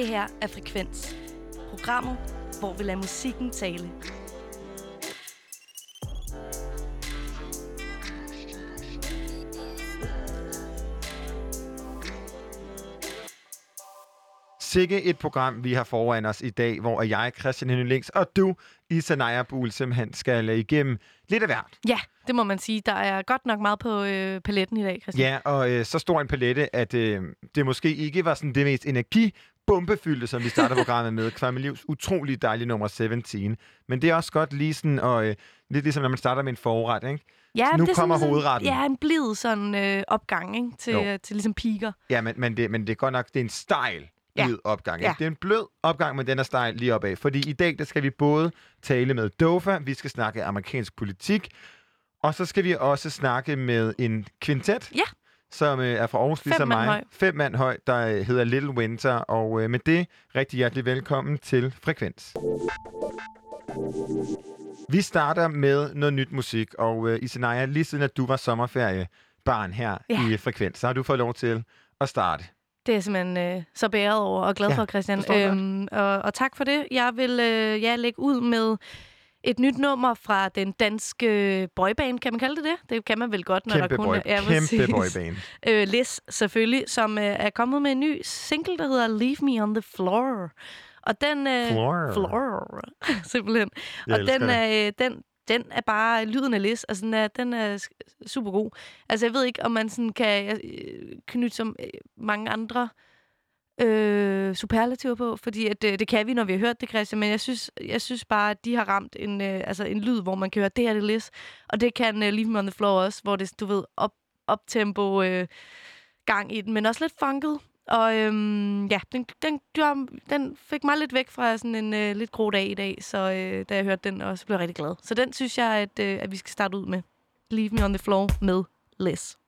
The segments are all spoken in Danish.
Det her er Frekvens. Programmet, hvor vi lader musikken tale. Sikke et program, vi har foran os i dag, hvor jeg, Christian Henning Links, og du, Isa Naja Buhl, simpelthen skal igennem lidt af hvert. Ja, det må man sige. Der er godt nok meget på øh, paletten i dag, Christian. Ja, og øh, så stor en palette, at øh, det måske ikke var sådan det mest energibombefyldte, som vi starter programmet med. Kvarmelivs utrolig dejlige nummer 17. Men det er også godt lige sådan, og øh, lidt ligesom når man starter med en forret, ikke? Ja, Så nu det er kommer sådan, hovedretten. Ja, en blid sådan øh, opgang ikke? Til, Jo. øh, til ligesom piker. Ja, men, men, det, men det er godt nok, det er en stejl Ja. blød opgang. Ja. Ja. Det er en blød opgang, men den er stejl lige opad. Fordi i dag, der skal vi både tale med Dofa, vi skal snakke amerikansk politik, og så skal vi også snakke med en kvintet, Ja. Som øh, er fra Aarhus, ligesom mig. høj. Fem mand høj, der øh, hedder Little Winter. Og øh, med det, rigtig hjertelig velkommen til Frekvens. Vi starter med noget nyt musik, og øh, Isenaya, lige siden at du var sommerferiebarn her Ja. i Frekvens, så har du fået lov til at starte. Det er simpelthen øh, så bæret over og glad Ja, for, Christian. Øhm, og, og tak for det. Jeg vil øh, ja, lægge ud med et nyt nummer fra den danske boyband, kan man kalde det det? Det kan man vel godt, når Kæmpe, der kun boy, er... Ja, kæmpe præcis. boyband. øh, Liz selvfølgelig, som øh, er kommet med en ny single, der hedder Leave Me on the Floor. Og den... Øh, Floor. Floor. simpelthen. Jeg og den er, øh, den, den er bare lyden af Liz. Altså, den er, den er super god. Altså, jeg ved ikke, om man sådan kan øh, knytte som øh, mange andre øh, øh, superlativer på, fordi at, øh, det kan vi, når vi har hørt det, Christian, men jeg synes, jeg synes bare, at de har ramt en, øh, altså en lyd, hvor man kan høre, det er det Liz, og det kan øh, Leave Me On The Floor også, hvor det, du ved, op, optempo øh, gang i den, men også lidt funket. Og øhm, ja, den, den, den fik mig lidt væk fra sådan en øh, lidt grå dag i dag, så øh, da jeg hørte den, også blev jeg rigtig glad. Så den synes jeg, at, øh, at vi skal starte ud med. Leave Me On The Floor med Liz.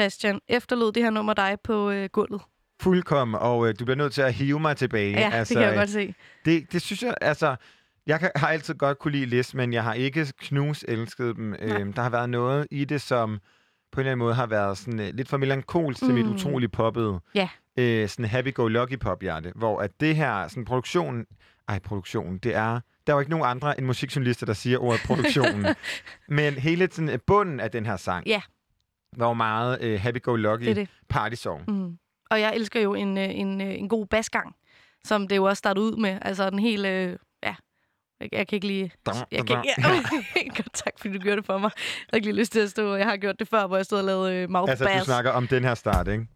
Christian, efterlod det her nummer dig på øh, gulvet? Fuldkommen, og øh, du bliver nødt til at hive mig tilbage. Ja, altså, det kan jeg øh, godt se. Det, det synes jeg, altså... Jeg kan, har altid godt kunne lide Liz, men jeg har ikke knus elsket dem. Øhm, der har været noget i det, som på en eller anden måde har været sådan, øh, lidt for melankolsk til mit Mm. utrolig poppede Ja. øh, sådan happy-go-lucky-pop-hjerte. Hvor at det her, sådan produktionen... Ej, produktionen, det er... Der er jo ikke nogen andre end musikjournalister, der siger ordet produktionen. men hele sådan, øh, bunden af den her sang Ja. Var jo meget øh, happy-go-lucky det. party-song. Mm. Og jeg elsker jo en, øh, en, øh, en god basgang, som det jo også startede ud med. Altså den hele... Øh, ja, jeg, jeg kan ikke lige... Jeg kan, ja, Godt, tak, fordi du gjorde det for mig. Jeg har ikke lige lyst til at stå... Jeg har gjort det før, hvor jeg stod og lavede øh, mouth Altså, du bass. snakker om den her start, ikke?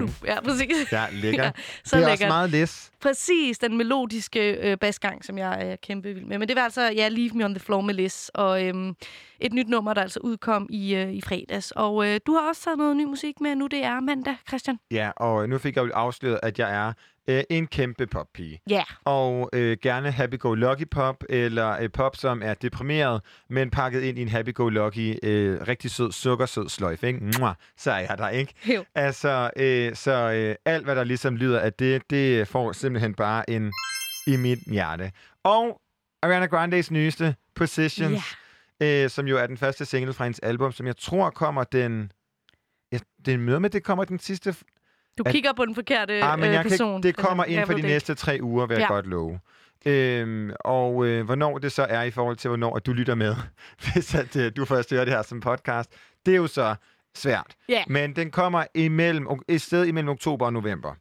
Nu. Ja, præcis. Ja, lækker. Ja, så det er lækkert. også meget læs. Præcis, den melodiske øh, basgang, som jeg er kæmpe vild med. Men det var altså, ja, Leave Me On The Floor med Liz, og øhm, et nyt nummer, der altså udkom i, øh, i fredags. Og øh, du har også taget noget ny musik med nu, det er mandag, Christian. Ja, og nu fik jeg jo afsløret, at jeg er øh, en kæmpe poppige. Ja, Og øh, gerne happy-go-lucky pop, eller øh, pop, som er deprimeret, men pakket ind i en happy-go-lucky, øh, rigtig sød, sukkersød sløjf, ikke? Mwah, så er jeg der, ikke? Jo. Altså, øh, så øh, alt, hvad der ligesom lyder af det, det får simpelthen bare en i mit hjerte. Og Ariana Grandes nyeste, Positions, øh, som jo er den første single fra hendes album, som jeg tror kommer den... Ja, det møder med, det kommer den sidste du At- kigger på den forkerte Ah, men øh, jeg kan person. ikke, det kommer inden for de næste tre uger, vil jeg Ja. godt love. Øhm, og øh, hvornår det så er i forhold til, hvornår at du lytter med, hvis at, øh, du først hører det her som podcast, det er jo så svært. Ja. Men den kommer imellem, et sted imellem oktober og november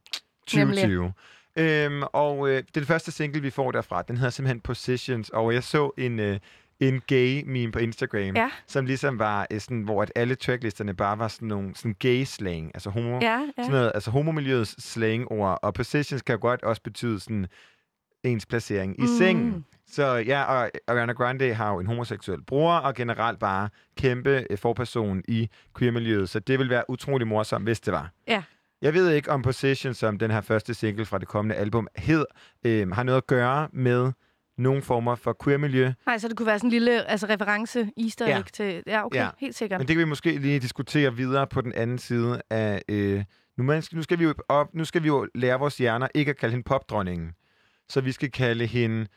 2020. Øhm, og øh, den første single, vi får derfra, den hedder simpelthen Positions, og jeg så en... Øh, en gay meme på Instagram, Ja. som ligesom var øh, sådan, hvor at alle tracklisterne bare var sådan nogle sådan gay slang, altså homo, Ja, ja. sådan noget, altså homomiljøets slangord, og positions kan godt også betyde sådan ens placering i Mm. sengen. Så ja, og Ariana Grande har jo en homoseksuel bror, og generelt bare kæmpe øh, forperson i queer-miljøet, så det vil være utrolig morsomt, hvis det var. Ja. Jeg ved ikke, om Position, som den her første single fra det kommende album hed, øh, har noget at gøre med nogle former for queer-miljø. Nej, så det kunne være sådan en lille altså, reference easter Ja. til... Ja, okay, Ja. helt sikkert. Men det kan vi måske lige diskutere videre på den anden side af... Øh, nu, man skal, nu, skal vi jo op, nu skal vi jo lære vores hjerner ikke at kalde hende popdronningen. Så vi skal kalde hende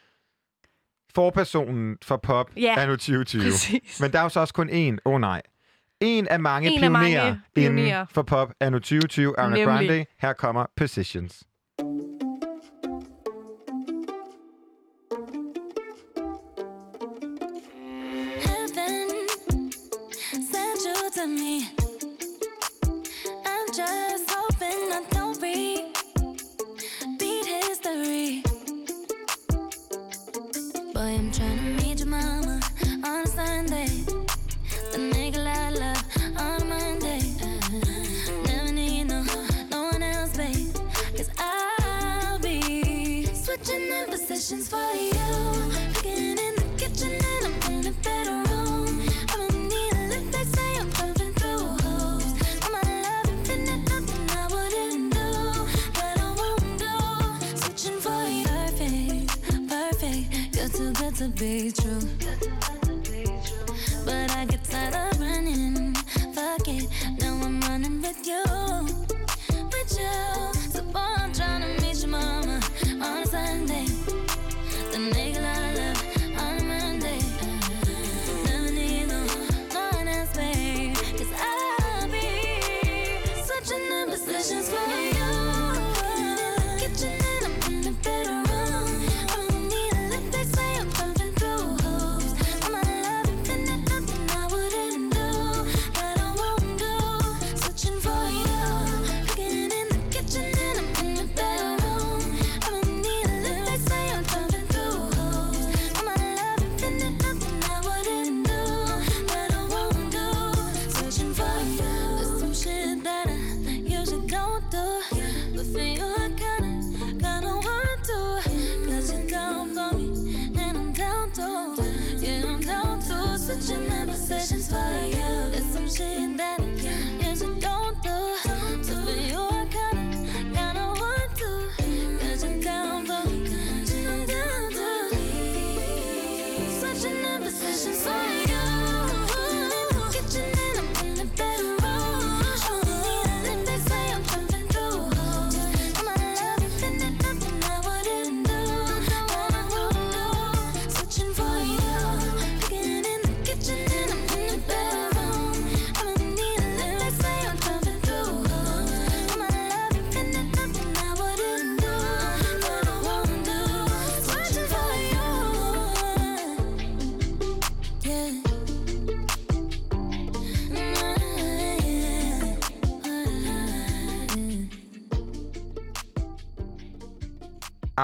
forpersonen for pop Ja, anno 2020. Præcis. Men der er jo så også kun én. Åh oh, nej. En af mange En af mange pionerer pionerer. inden for pop anno 2020. Ariana. Grande. Her kommer Positions. Me. I'm just hoping I don't repeat history. Boy, I'm trying to meet your mama on a Sunday. The nigga I love on a Monday. Never need no, no one else, babe. Cause I'll be switching in positions for be true. But I get tired of running. Fuck it, now I'm running with you.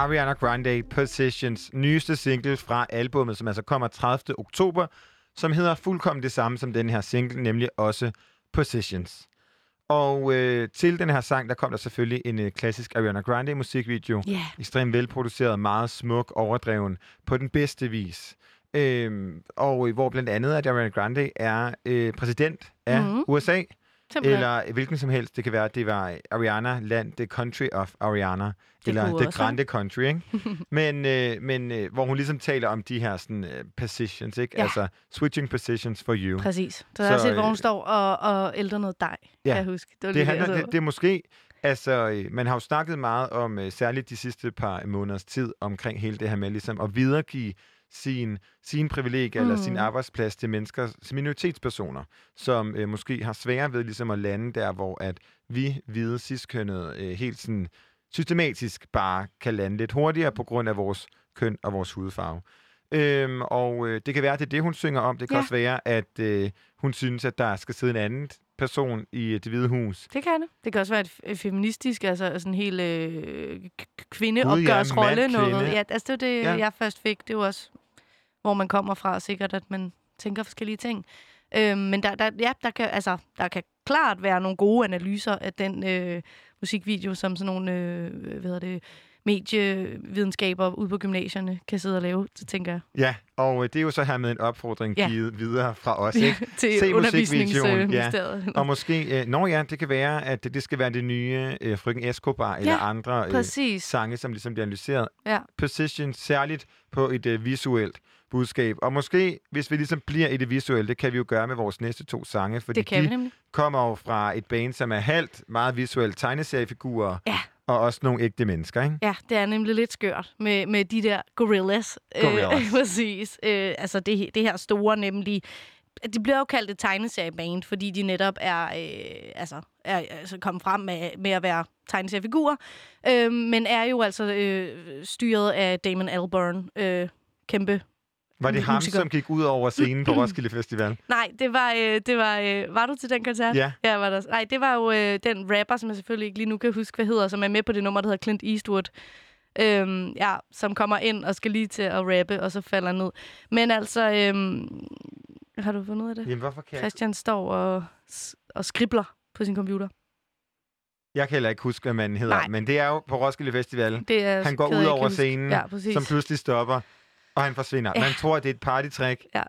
Ariana Grande Positions nyeste single fra albummet, som altså kommer 30. oktober, som hedder fuldkommen det samme som den her single, nemlig også Positions. Og øh, til den her sang, der kom der selvfølgelig en øh, klassisk Ariana Grande musikvideo. Ja. Ekstremt velproduceret, meget smuk, overdreven, på den bedste vis. Øhm, og øh, hvor blandt andet, at Ariana Grande er øh, præsident af Mhm. USA, Simpelthen. eller hvilken som helst. Det kan være, at det var Ariana Land, the country of Ariana, eller kunne the grande country, ikke? men øh, men øh, hvor hun ligesom taler om de her sådan, øh, positions, ikke? Ja. Altså, switching positions for you. Præcis. Så der er også et, hvor øh, hun står og, og ældrer noget dej, Ja. kan jeg huske. Det, var Det, handler, det, det er måske... Altså, øh, man har jo snakket meget om, øh, særligt de sidste par måneders tid, omkring hele det her med ligesom at videregive sin, sin privilegier mm. eller sin Mm. arbejdsplads til mennesker, til minoritetspersoner, som øh, måske har sværere ved ligesom at lande der, hvor at vi hvide ciskønnede øh, helt sådan systematisk bare kan lande lidt hurtigere på grund af vores køn og vores hudfarve. Øhm, og øh, det kan være, at det er det, hun synger om. Det kan Ja. også være, at øh, hun synes, at der skal sidde en anden person i øh, det hvide hus, Det kan det. Det kan også være et feministisk, altså sådan en helt øh, k- Gud, ja, kvindeopgørsrolle. mand, noget. Ja, altså det var det, Ja. ja. jeg først fik. Det jo også, hvor man kommer fra, sikkert, at man tænker forskellige ting. Øhm, men der, der, ja, der, kan, altså, der kan klart være nogle gode analyser af den øh, musikvideo, som sådan nogle øh, hvad hedder det, medievidenskaber ude på gymnasierne kan sidde og lave, så tænker jeg. Ja, og øh, det er jo så her med en opfordring Ja. givet videre fra os, ikke? til Se musikvideoen, ja. undervisningsministeriet. Og måske, øh, nå ja, det kan være, at det, det skal være det nye øh, Frøken Escobar eller Ja, andre øh, Præcis. sange, som ligesom bliver analyseret. Ja. Position særligt på et øh, visuelt budskab. Og måske, hvis vi ligesom bliver i det visuelle, det kan vi jo gøre med vores næste to sange, fordi Det kan de nemlig. kommer jo fra et band, som er halvt meget visuelt tegneseriefigurer, Ja. og også nogle ægte mennesker, ikke? Ja, det er nemlig lidt skørt med, med de der gorillas. Gorillas. Øh, præcis. Øh, altså det, det her store nemlig... De bliver jo kaldt et tegneserieband, fordi de netop er, øh, altså, er altså kommet frem med, med at være tegneseriefigurer, øh, men er jo altså øh, styret af Damon Albarn. Øh, kæmpe Var det ham, Musiker. som gik ud over scenen på Roskilde Festival? Nej, det var, øh, det var, øh, var du til den koncert? Ja. Ja, var der. Nej, det var jo øh, den rapper, som jeg selvfølgelig ikke lige nu kan huske, hvad hedder, som er med på det nummer, der hedder Clint Eastwood. Øhm, ja, som kommer ind og skal lige til at rappe, og så falder ned. Men altså, øhm, har du fundet ud af det? Jamen, hvorfor kan jeg... Christian står og, og skribler på sin computer. Jeg kan heller ikke huske, hvad man hedder, Nej. men det er jo på Roskilde Festival, Det er Han går ud over scenen, Ja, præcis. som pludselig stopper, og han forsvinder. Ja. Man tror, at det er et partytrick. Ja.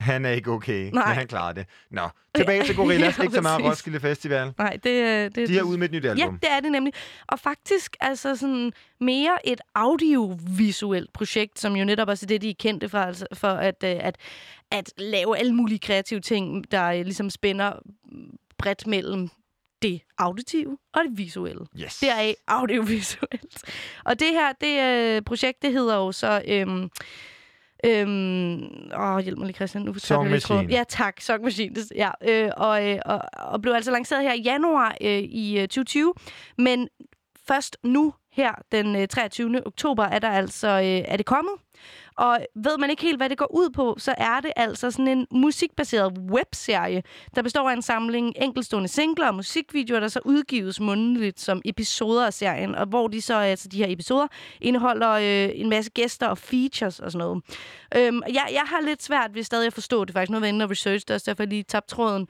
Han er ikke okay, Nej. men han klarer det. Nå, tilbage til Gorillas. Ja, ikke så meget. Roskilde Festival. Nej, det, øh, det De er ude med et nyt Ja, album. det er det nemlig. Og faktisk altså sådan mere et audiovisuelt projekt, som jo netop også er det, de er kendte for, altså for at, øh, at, at lave alle mulige kreative ting, der øh, ligesom spænder bredt mellem det auditive og det visuelle. Yes. Deraf audiovisuelt. Og det her, det øh, projekt, det hedder jo så... Øhm, Øhm, åh, hjælp mig lige, Christian. Nu Song. Machine. Ja, tak. Song Machine. Ja, øh, og, øh, og, og blev altså lanceret her i januar øh, i øh, 2020. Men først nu, her den øh, 23. oktober, er der altså øh, er det kommet. Og ved man ikke helt, hvad det går ud på, så er det altså sådan en musikbaseret webserie, der består af en samling enkeltstående singler og musikvideoer, der så udgives mundtligt som episoder af serien, og hvor de så, altså de her episoder, indeholder øh, en masse gæster og features og sådan noget. Øhm, jeg, jeg har lidt svært ved stadig at forstå det faktisk. Nu har jeg inde og research det, også derfor jeg lige tabt tråden.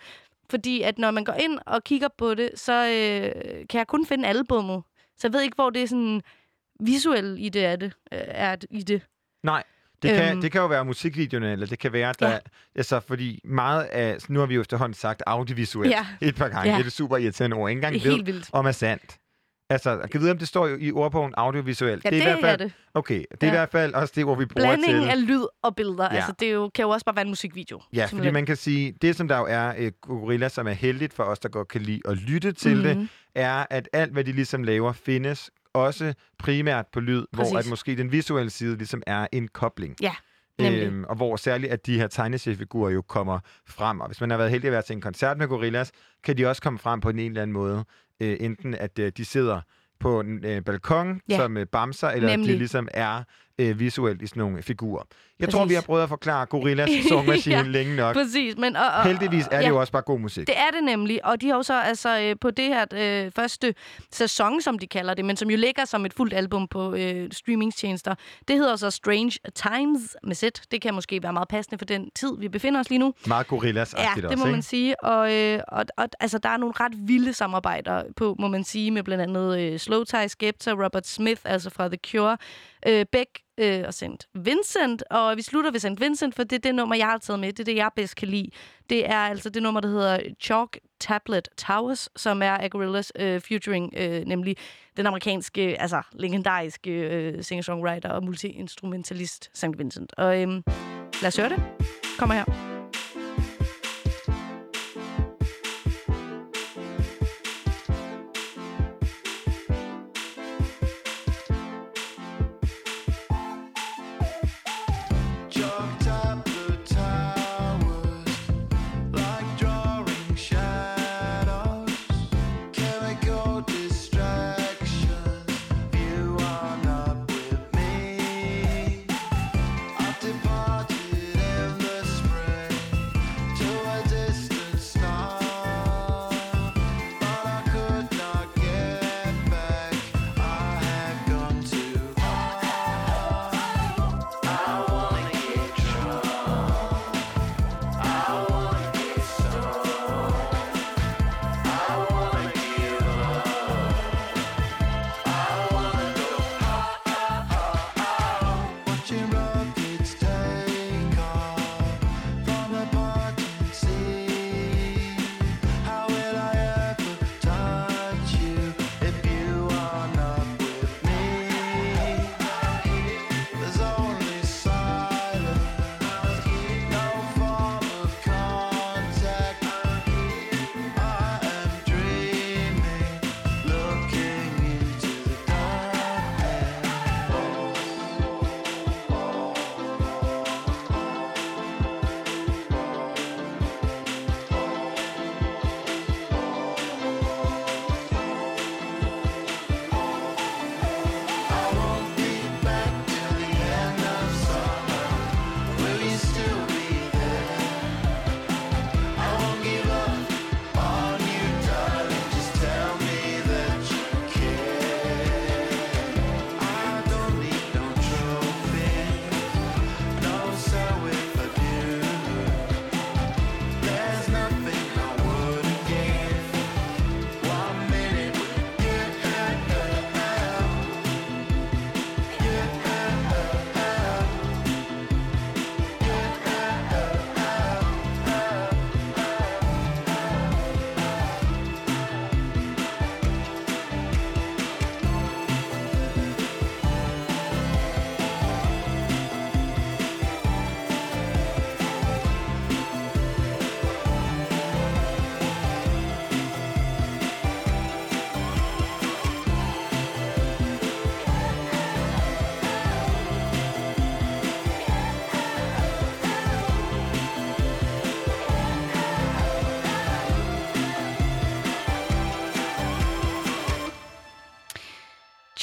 Fordi at når man går ind og kigger på det, så øh, kan jeg kun finde albummet. Så jeg ved ikke, hvor det er sådan visuelt i det er det. Øh, er det, i det. Nej, det kan, Øhm. det kan jo være musikvideoerne, eller det kan være, der... Ja. Altså, fordi meget af... Nu har vi jo efterhånden sagt audiovisuelt Ja. et par gange. Ja. Det er super irriterende ord. Ikke engang ved, vildt. om er sandt. Altså, jeg kan vide, om det står jo i ordbogen audiovisuelt. Ja, det er det, i hvert fald, er det. Okay, det er Ja. i hvert fald også det ord, vi bruger Blandingen til... af lyd og billeder. Ja. Altså, det er jo, kan jo også bare være en musikvideo. Ja, fordi simpelthen. man kan sige, det som der jo er øh, Gorilla, som er heldigt for os, der godt kan lide at lytte til det, Mhm. er, at alt, hvad de ligesom laver, findes også primært på lyd, hvor Præcis. at måske den visuelle side ligesom er en kobling. Ja, nemlig. Øhm, og hvor særligt, at de her tegneseriefigurer jo kommer frem. Og hvis man har været heldig at være til en koncert med Gorillas, kan de også komme frem på en eller anden måde. Øh, enten at øh, de sidder på en øh, balkon Ja. som øh, bamser, eller at de Nemlig. ligesom er øh, visuelt i sådan nogle figurer. Jeg tror, Præcis. vi har prøvet at forklare Gorillas Song Machine Ja, længe nok. Præcis. Men, og, og, Heldigvis er det ja. jo også bare god musik. Det er det nemlig, og de har jo så altså øh, på det her øh, første sæson, som de kalder det, men som jo ligger som et fuldt album på øh, streamingtjenester. Det hedder så Strange Times med Z. Det kan måske være meget passende for den tid, vi befinder os lige nu. Meget gorillas Ja, også, det må man ikke? sige. Og, øh, og, og altså, der er nogle ret vilde samarbejder på, må man sige, med blandt andet øh, Slow Tie Skepta, Robert Smith, altså fra The Cure, øh, Beck øh, og St. Vincent. Og vi slutter ved St. Vincent, for det er det nummer, jeg har taget med. Det er det, jeg bedst kan lide. Det er altså det nummer, der hedder Chalk Tablet Towers, som er af Gorillaz øh, featuring øh, nemlig den amerikanske, altså legendariske øh, singer-songwriter og multiinstrumentalist Saint St. Vincent. Og øh, lad os høre det. Kommer her.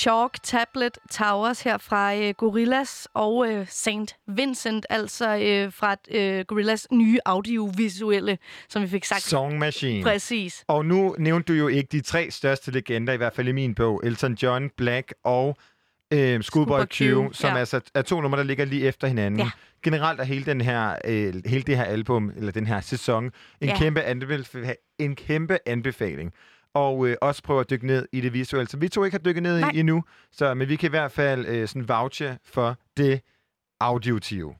Chalk Tablet Towers her fra øh, Gorillas og øh, St. Vincent, altså øh, fra øh, Gorillas nye audiovisuelle, som vi fik sagt. Song Machine. Præcis. Og nu nævnte du jo ikke de tre største legender, i hvert fald i min bog. Elton John, Black og øh, Schoolboy Q, som ja. altså er to numre, der ligger lige efter hinanden. Ja. Generelt er hele, den her, øh, hele det her album, eller den her sæson, en, Ja. kæmpe, anbef- en kæmpe anbefaling. Og øh, også prøve at dykke ned i det visuelle, som vi to ikke har dykket ned Nej. i endnu. Så, men vi kan i hvert fald øh, sådan vouche for det auditive.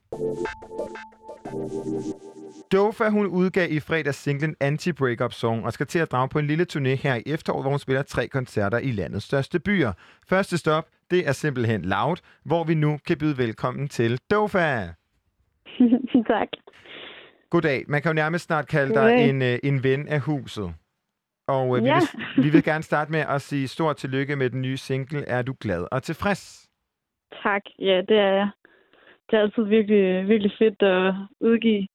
Dofa, hun udgav i fredags singlen Anti-Breakup Song og skal til at drage på en lille turné her i efteråret, hvor hun spiller tre koncerter i landets største byer. Første stop, det er simpelthen Loud, hvor vi nu kan byde velkommen til Dofa. tak. Goddag. Man kan jo nærmest snart kalde dig en, øh, en ven af huset. Og øh, vi, Ja. vil, vi vil gerne starte med at sige stort tillykke med den nye single. Er du glad og tilfreds? Tak. Ja, det er jeg. Det er altid virkelig, virkelig fedt at udgive.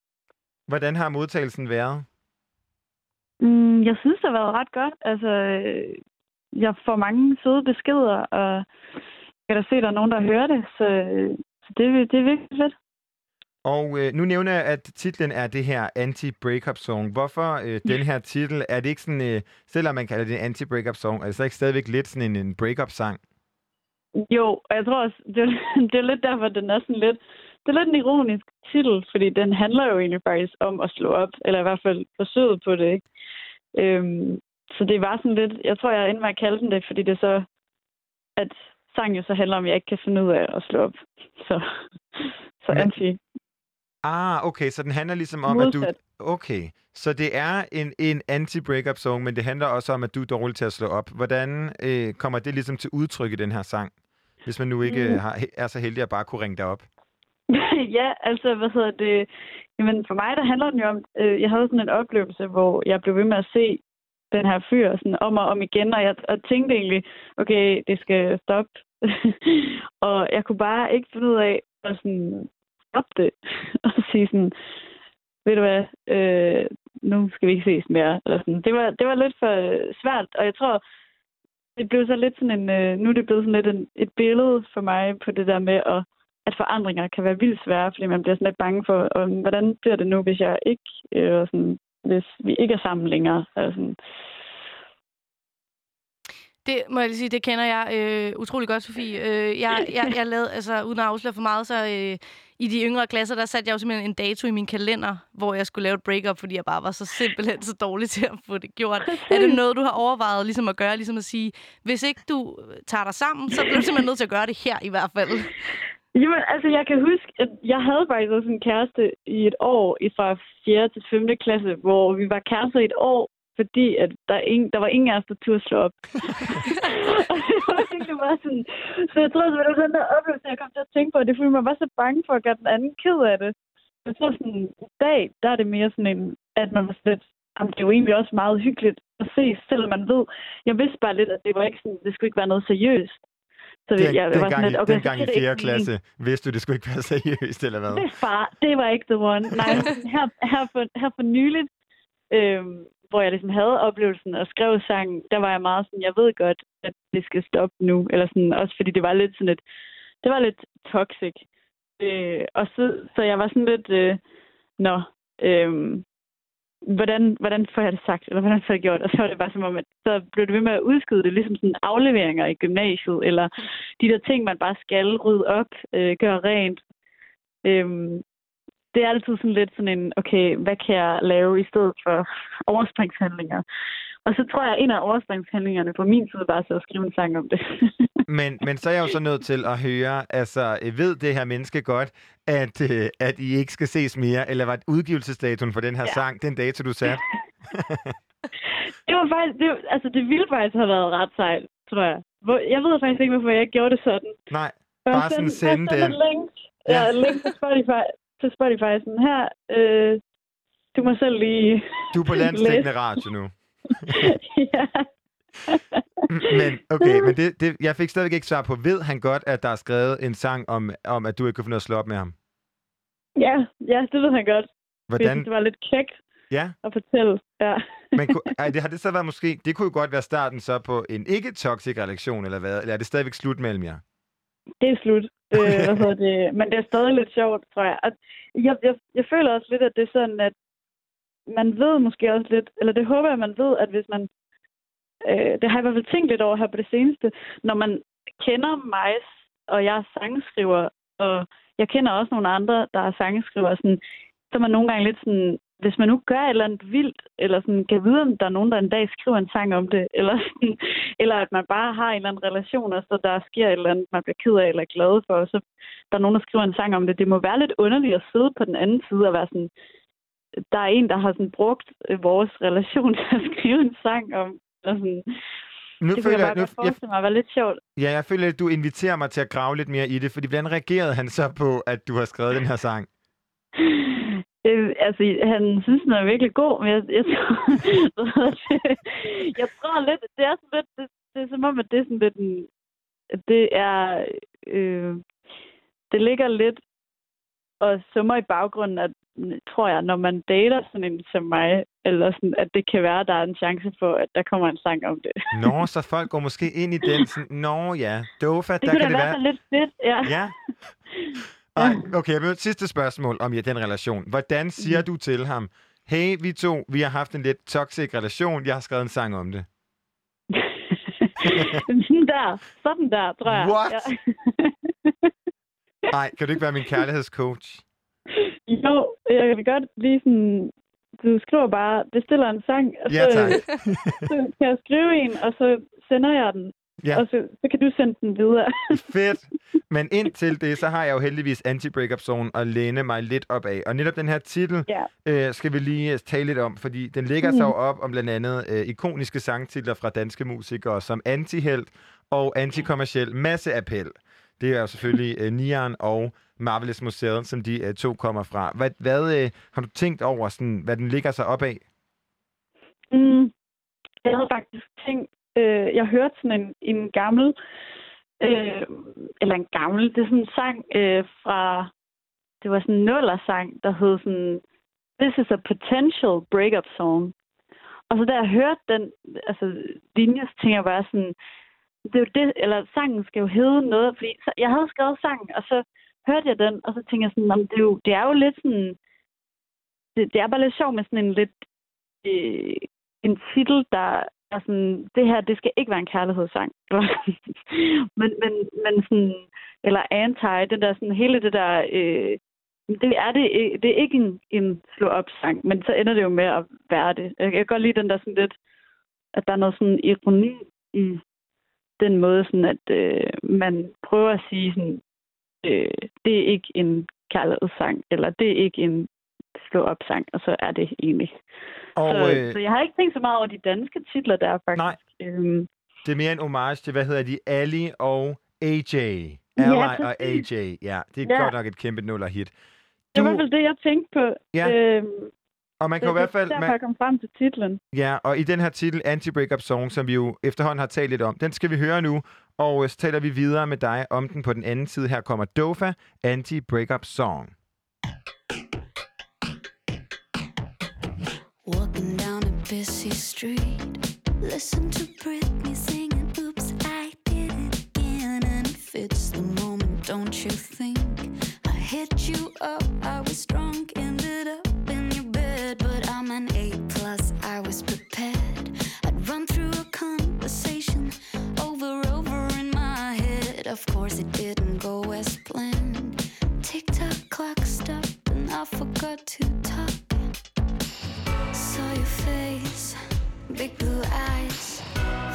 Hvordan har modtagelsen været? Mm, jeg synes, det har været ret godt. Altså, øh, jeg får mange søde beskeder, og kan da se, at der er nogen, der hører det. Så, øh, så det, det er virkelig fedt. Og øh, nu nævner jeg, at titlen er det her anti-breakup song. Hvorfor øh, den her titel? Er det ikke sådan, øh, selvom man kalder det en anti-breakup song, er det så ikke stadigvæk lidt sådan en, en breakup sang? Jo, og jeg tror også, det er, det er lidt derfor, den er sådan lidt... Det er lidt en ironisk titel, fordi den handler jo egentlig faktisk om at slå op, eller i hvert fald forsøget på det, ikke? Øhm, så det var sådan lidt... Jeg tror, jeg endte med at kalde den det, fordi det er så... At sangen jo så handler om, at jeg ikke kan finde ud af at slå op. Så, så anti. Ah, okay, så den handler ligesom om, at du... Modsat. Okay, så det er en, en anti-breakup song, men det handler også om, at du er dårlig til at slå op. Hvordan øh, kommer det ligesom til udtryk i den her sang? Hvis man nu ikke Mm. mm. har, er så heldig at bare kunne ringe dig op. ja, altså, hvad hedder det? Jamen, for mig, der handler den jo om, øh, jeg havde sådan en oplevelse, hvor jeg blev ved med at se den her fyr sådan om og om igen, og jeg og tænkte egentlig, okay, det skal stoppe. og jeg kunne bare ikke finde ud af at sådan stoppe det, og sige sådan, ved du hvad, øh, nu skal vi ikke ses mere. Eller sådan. Det, var, det var lidt for svært, og jeg tror, det blev så lidt sådan en, øh, nu er det blevet sådan lidt en, et billede for mig på det der med, at, at forandringer kan være vildt svære, fordi man bliver sådan lidt bange for, og, hvordan bliver det nu, hvis jeg ikke, øh, sådan, hvis vi ikke er sammen længere. Eller sådan. Det må jeg lige sige, det kender jeg øh, utrolig godt, Sofie. Øh, jeg, jeg, jeg lavede, altså uden at afsløre for meget, så øh, i de yngre klasser, der satte jeg jo simpelthen en dato i min kalender, hvor jeg skulle lave et breakup, fordi jeg bare var så simpelthen så dårlig til at få det gjort. Er det noget, du har overvejet ligesom at gøre, ligesom at sige, hvis ikke du tager dig sammen, så bliver du simpelthen nødt til at gøre det her i hvert fald. Jamen, altså, jeg kan huske, at jeg havde faktisk også en kæreste i et år, i fra 4. til 5. klasse, hvor vi var kærester i et år, fordi at der, er ingen, der var ingen af os, der turde slå op. og det var virkelig bare sådan... Så jeg tror, at det var den der oplevelse, jeg kom til at tænke på, det er, fordi man var så bange for at gøre den anden ked af det. Jeg tror sådan, i dag, der er det mere sådan en, at man var sådan lidt, jamen, det er jo egentlig også meget hyggeligt at se, selvom man ved, jeg vidste bare lidt, at det var ikke sådan, det skulle ikke være noget seriøst. Så Den, jeg, den var gang, sådan i, lidt, okay, den så gang i giver det 4. ikke mening. klasse vidste du, det skulle ikke være seriøst, eller hvad? Det far, det var ikke the one. Nej, her, her, for, her for nyligt, øhm, hvor jeg ligesom havde oplevelsen og skrev sangen, der var jeg meget sådan, jeg ved godt, at det skal stoppe nu. Eller sådan, også fordi det var lidt sådan et, det var lidt toxic. Øh, og så, så jeg var sådan lidt, øh, nå, øh, hvordan, hvordan får jeg det sagt, eller hvordan får jeg det gjort? Og så var det bare som om, at så blev det ved med at udskyde det, ligesom sådan afleveringer i gymnasiet, eller de der ting, man bare skal rydde op, øh, gøre rent. Øhm, det er altid sådan lidt sådan en, okay, hvad kan jeg lave i stedet for overspringshandlinger? Og så tror jeg, at en af overspringshandlingerne på min side var så at skrive en sang om det. Men, men så er jeg jo så nødt til at høre, altså øh, ved det her menneske godt, at, øh, at I ikke skal ses mere, eller var udgivelsesdatoen for den her ja. Sang, den dato, du satte? det var faktisk, det, altså det ville faktisk have været ret sejt, tror jeg. Jeg ved faktisk ikke, hvorfor jeg ikke gjorde det sådan. Nej, Bare sådan sende den. Ja. ja. link til Spotify, til Spotify sådan her. Øh, du må selv lige... du er på landstækkende radio nu. ja. Men okay, men det, det, jeg fik stadigvæk ikke svar på, ved han godt, at der er skrevet en sang om, om at du ikke kunne finde af at slå op med ham? ja, ja, det ved han godt. Hvordan? Hvordan? Det var lidt kægt Ja, at fortælle. Ja. men ku- ej, det, har det så været måske, det kunne jo godt være starten så på en ikke-toxic relation, eller hvad? Eller er det stadigvæk slut mellem jer? Det er slut. Øh, hvad hedder det? Men det er stadig lidt sjovt, tror jeg. At jeg, jeg. Jeg føler også lidt, at det er sådan, at man ved måske også lidt, eller det håber jeg, man ved, at hvis man, øh, det har jeg i hvert fald tænkt lidt over her på det seneste, når man kender mig, og jeg er sangskriver, og jeg kender også nogle andre, der er sangskriver, sådan, så er man nogle gange lidt sådan, hvis man nu gør et eller andet vildt, eller sådan, kan vide, om der er nogen, der en dag skriver en sang om det, eller, sådan, eller at man bare har en eller anden relation, og så der sker et eller andet, man bliver ked af eller glad for, og så der er nogen, der skriver en sang om det. Det må være lidt underligt at sidde på den anden side og være sådan, der er en, der har sådan brugt øh, vores relation til at skrive en sang om. Og sådan, Nu det føler jeg jeg, bare nu, forestille mig at være lidt sjovt. ja, jeg føler, at du inviterer mig til at grave lidt mere i det, fordi hvordan reagerede han så på, at du har skrevet den her sang? Øh, altså, han synes, den er virkelig god, men jeg, jeg, tror, jeg tror lidt, det er sådan lidt, det, det er som om, at det er sådan lidt en, det er, øh, det ligger lidt og summer i baggrunden, at tror jeg, når man dater sådan en som mig, eller sådan, at det kan være, at der er en chance for, at der kommer en sang om det. Nå, så folk går måske ind i den sådan, Nå ja, Dofa, Det der kunne kan da det være være... så lidt fedt, ja. Ja. Ej, okay, jeg vil sidste spørgsmål om ja, den relation. Hvordan siger du til ham, hey, vi to, vi har haft en lidt toxic relation, jeg har skrevet en sang om det. sådan der, sådan der, tror jeg. What? Ja. Nej, kan du ikke være min kærlighedscoach? Jo, jeg kan godt lige sådan... Du skriver bare, bestiller en sang, og Ja, så, tak. så kan jeg skrive en, og så sender jeg den. Ja. Og så, så kan du sende den videre. Fedt. Men indtil det, så har jeg jo heldigvis anti-breakup zone at læne mig lidt op af. Og netop den her titel ja. øh, skal vi lige øh, tale lidt om, fordi den ligger sig jo op om blandt andet øh, ikoniske sangtitler fra danske musikere som Antihelt og Antikommerciel Masseappel. Det er jo selvfølgelig øh, Nian og Marvelous Museet, som de øh, to kommer fra. Hvad, hvad øh, har du tænkt over, sådan, hvad den ligger sig op af? Mm, jeg havde faktisk tænkt, øh, jeg hørte sådan en, en gammel, øh, eller en gammel, det er sådan en sang øh, fra, det var sådan en nullersang, der hed sådan, This is a potential breakup song. Og så da jeg hørte den altså, linje, så tænkte jeg bare sådan, det er jo det, eller sangen skal jo hedde noget, fordi så, jeg havde skrevet sangen, og så hørte jeg den, og så tænkte jeg sådan, det er jo, det er jo lidt sådan, det, det er bare lidt sjovt med sådan en lidt, øh, en titel, der er sådan, det her, det skal ikke være en kærlighedssang. men, men, men sådan, eller anti, det der sådan, hele det der, øh, det er det, øh, det er ikke en, en slå-op-sang, men så ender det jo med at være det. Jeg kan godt lide den der sådan lidt, at der er noget sådan ironi i den måde, sådan at øh, man prøver at sige sådan, øh, det er ikke en kærlighedssang, eller det er ikke en slå-op-sang, og så er det egentlig. Og så, øh, så jeg har ikke tænkt så meget over de danske titler der, faktisk. Nej. Øhm, det er mere en homage til, hvad hedder de, Ali og AJ. Ja, Ali og. AJ, ja. Det er Ja. godt nok et kæmpe nuller-hit. det var i Du, hvert fald det, jeg tænkte på. Ja, Øhm, og man kan jo i det, hvert fald... det er Man, derfor, jeg kom frem til titlen. Ja, og i den her titel, Anti-Breakup Song, som vi jo efterhånden har talt lidt om, den skal vi høre nu, og øh, så taler vi videre med dig om den på den anden side. Her kommer Dofa, Anti-Breakup Song. Busy street, listen to Britney singing, Oops, I did it again. And it fits the moment, don't you think? I hit you up, I was drunk, ended up in your bed, but I'm an A plus, I was prepared. I'd run through a conversation over, over in my head. Of course, it didn't go as planned. Tick tock clock stopped, and I forgot to talk. Face, big blue eyes.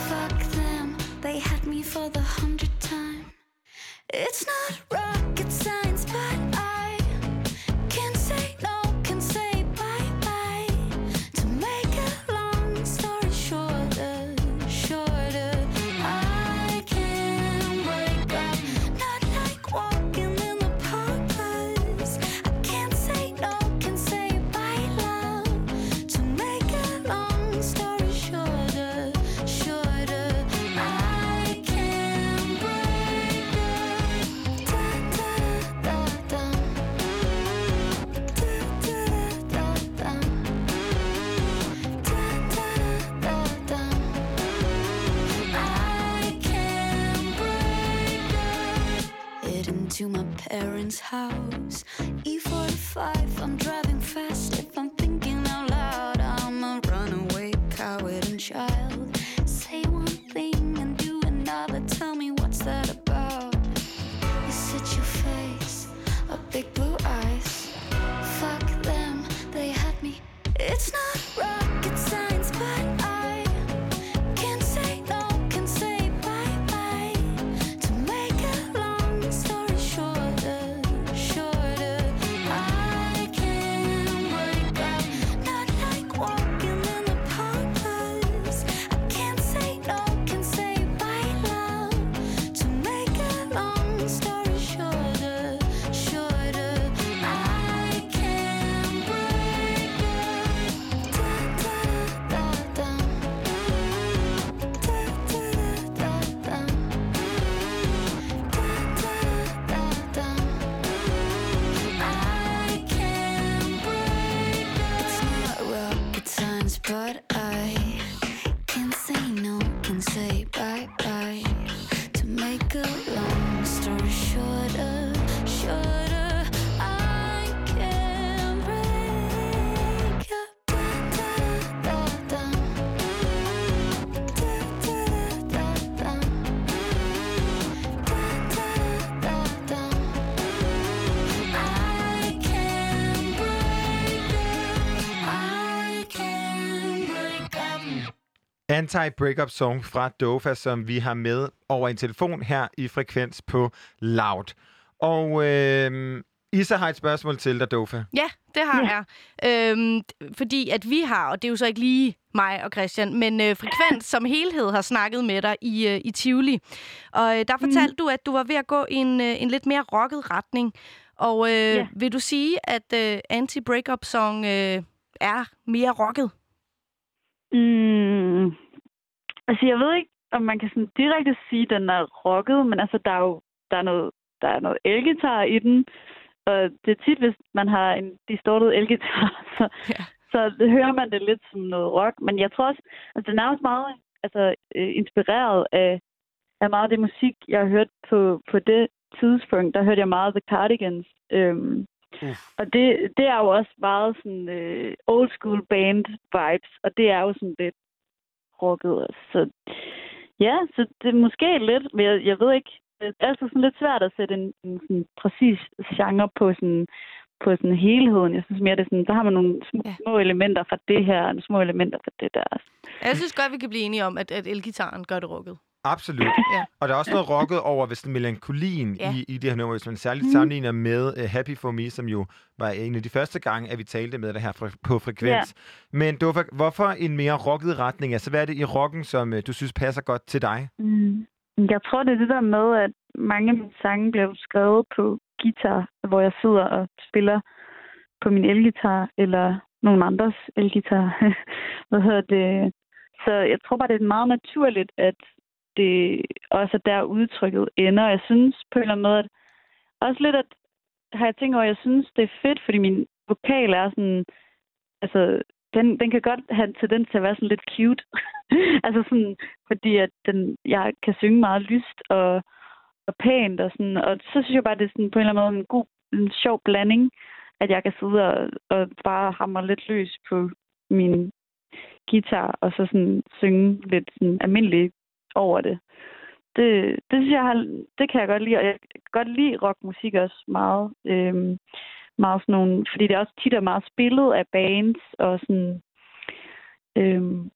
Fuck them, they had me for the hundredth time. It's not rocket science, parents' house. E45, I'm driving Anti-breakup song fra Dofa, som vi har med over en telefon her i Frekvens på Loud. Og øh, Isa har et spørgsmål til dig, Dofa. Ja, det har jeg. Øhm, fordi at vi har, og det er jo så ikke lige mig og Christian, men øh, Frekvens som helhed har snakket med dig i, øh, i Tivoli. Og øh, der fortalte du, at du var ved at gå i en, øh, en lidt mere rocket retning. Og øh, Ja. vil du sige, at øh, anti-breakup song øh, er mere rocket? Mm. Altså, jeg ved ikke, om man kan sådan direkte sige, at den er rocket, men altså, der er jo der er noget, der er noget elgitar i den, og det er tit, hvis man har en distortet elgitar, så, Ja. så det hører man det lidt som noget rock. Men jeg tror også, altså, den er også meget altså, øh, inspireret af, af meget af det musik, jeg har hørt på, på det tidspunkt. Der hørte jeg meget The Cardigans. Øhm, Uff. og det, det er jo også meget sådan øh, old school band vibes, og det er jo sådan lidt rocket. Så ja, så det er måske lidt, men jeg, jeg ved ikke, det er altid sådan lidt svært at sætte en, en sådan præcis genre på sådan på sådan helheden. Jeg synes mere, det er sådan, der har man nogle små, Ja. små elementer fra det her, og nogle små elementer fra det der. Jeg synes godt, vi kan blive enige om, at, at elgitaren gør det rocket. Absolut. Ja. Og der er også noget rocket over hvis melankolien Ja. i, i det her nummer, hvis man særligt sammenligner med uh, Happy For Me, som jo var en af de første gange, at vi talte med det her fre- på frekvens. Men Dofa, hvorfor en mere rocket retning? Altså, hvad er det i rocken, som uh, du synes passer godt til dig? Mm. Jeg tror, det er det der med, at mange af mine sange blev skrevet på guitar, hvor jeg sidder og spiller på min elgitar, eller nogen andres elgitar. Hvad hedder det? Så jeg tror bare, det er meget naturligt, at det også er der udtrykket ender. Jeg synes på en eller anden måde, at også lidt, at har jeg tænkt over, at jeg synes, det er fedt, fordi min vokal er sådan, altså, den, den kan godt have en tendens til at være sådan lidt cute. altså sådan, fordi at den, jeg kan synge meget lyst og, og pænt og sådan, og så synes jeg bare, det er sådan på en eller anden måde en god, en sjov blanding, at jeg kan sidde og, og bare hamre lidt løs på min guitar, og så sådan synge lidt sådan almindeligt over det. Det, det synes jeg har, det kan jeg godt lide, og jeg kan godt lide rockmusik også meget. Øhm, meget sådan nogle, fordi det er også tit er meget spillet af bands, og sådan, øhm,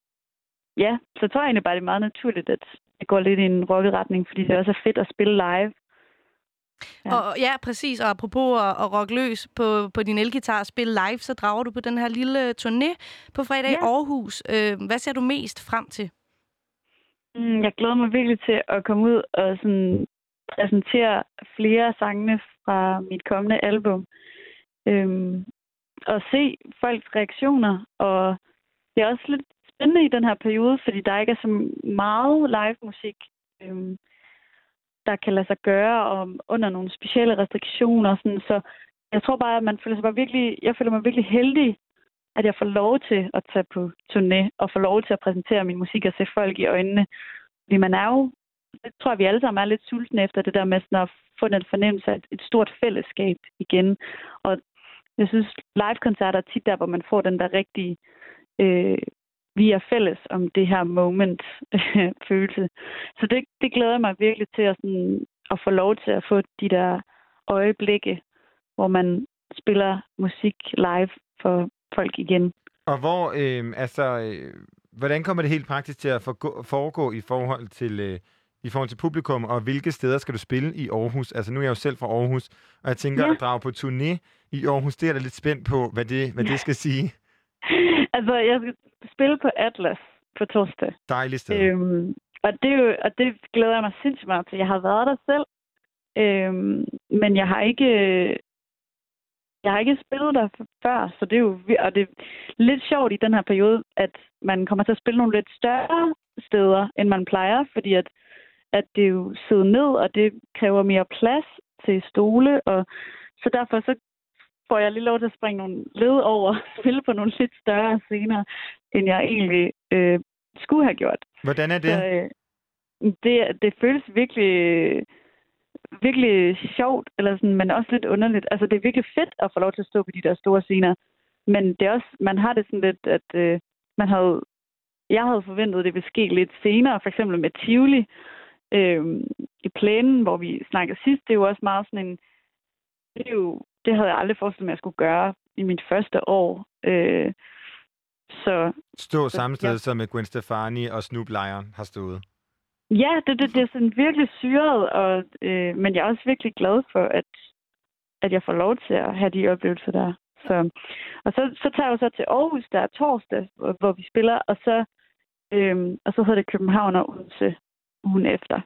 ja, så jeg tror egentlig bare, det er meget naturligt, at det går lidt i en rocket retning, fordi det også er fedt at spille live. Ja. Og, ja, præcis. Og apropos at, at rocke løs på, på din elgitar og spille live, så drager du på den her lille turné på fredag i Ja. Aarhus. Øh, hvad ser du mest frem til? Mm, jeg glæder mig virkelig til at komme ud og sådan præsentere flere af sangene fra mit kommende album. Øhm, og se folks reaktioner. Og det er også lidt spændende i den her periode, fordi der ikke er så meget live musik, øhm, der kan lade sig gøre og under nogle specielle restriktioner. Sådan. Så jeg tror bare, at man føler sig bare virkelig, jeg føler mig virkelig heldig, at jeg får lov til at tage på turné og få lov til at præsentere min musik og se folk i øjnene. Fordi man er jo, jeg tror at vi alle sammen er lidt sultne efter det der med sådan at få den fornemmelse af et, et stort fællesskab igen. Og jeg synes, live-koncerter er tit der, hvor man får den der rigtige, øh, vi er fælles om det her moment følelse. Så det, det glæder jeg mig virkelig til at, sådan, at få lov til at få de der øjeblikke, hvor man spiller musik live for folk igen. Og hvor, øh, altså, øh, hvordan kommer det helt praktisk til at foregå i forhold til... Øh, i forhold til publikum, og hvilke steder skal du spille i Aarhus? Altså, nu er jeg jo selv fra Aarhus, og jeg tænker Ja. at drage på turné i Aarhus. Det er da lidt spændt på, hvad det, hvad det skal sige. altså, jeg skal spille på Atlas på torsdag. Dejligt sted. Øhm, og, det er jo, og det glæder jeg mig sindssygt meget til. Jeg har været der selv, øhm, men jeg har ikke jeg har ikke spillet der før, så det er jo og det er lidt sjovt i den her periode, at man kommer til at spille nogle lidt større steder, end man plejer, fordi at, at det er jo sidder ned, og det kræver mere plads til stole, og så derfor så får jeg lige lov til at springe nogle led over og spille på nogle lidt større scener, end jeg egentlig øh, skulle have gjort. Hvordan er det? Så, øh, det, det føles virkelig, virkelig sjovt, eller sådan, men også lidt underligt. Altså, det er virkelig fedt at få lov til at stå på de der store scener. Men det er også, man har det sådan lidt, at øh, man havde, jeg havde forventet, at det ville ske lidt senere, for eksempel med Tivoli øh, i plænen, hvor vi snakkede sidst. Det er jo også meget sådan en, det, er jo, det havde jeg aldrig forestillet mig, at jeg skulle gøre i mit første år. Øh, så Stå samme sted ja. som Gwen Stefani og Snoop Lion har stået. Ja, det, det, det er sådan virkelig syret, og, øh, men jeg er også virkelig glad for, at, at jeg får lov til at have de oplevelser der. Så, og så, så tager jeg så til Aarhus der torsdag, hvor, hvor vi spiller, og så, øh, og så hedder det København og Odense ugen efter.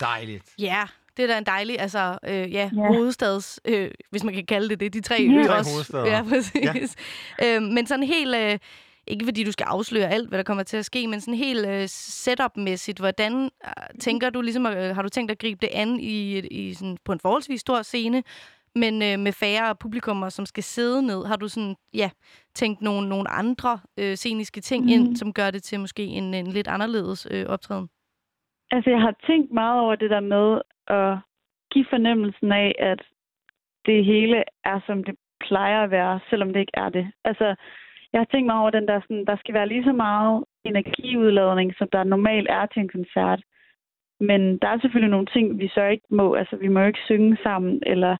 Dejligt. Ja, det er da en dejlig, altså, øh, ja, Ja. ja. hovedstads, øh, hvis man kan kalde det det, de tre Ja. øer Tre også. hovedstæder. Ja, præcis. Ja. Øh, men sådan helt, øh, ikke fordi du skal afsløre alt, hvad der kommer til at ske, men sådan helt øh, setup-mæssigt, hvordan øh, tænker du ligesom, øh, har du tænkt at gribe det an i, i sådan, på en forholdsvis stor scene, men øh, med færre publikummer, som skal sidde ned, har du sådan, ja, tænkt nogle, nogle andre øh, sceniske ting mm. ind, Mhm. som gør det til måske en, en lidt anderledes øh, optræden? Altså, jeg har tænkt meget over det der med at give fornemmelsen af, at det hele er, som det plejer at være, selvom det ikke er det. Altså, jeg har tænkt mig over den der, sådan, der skal være lige så meget energiudladning, som der normalt er til en koncert. Men der er selvfølgelig nogle ting, vi så ikke må. Altså, vi må ikke synge sammen, eller...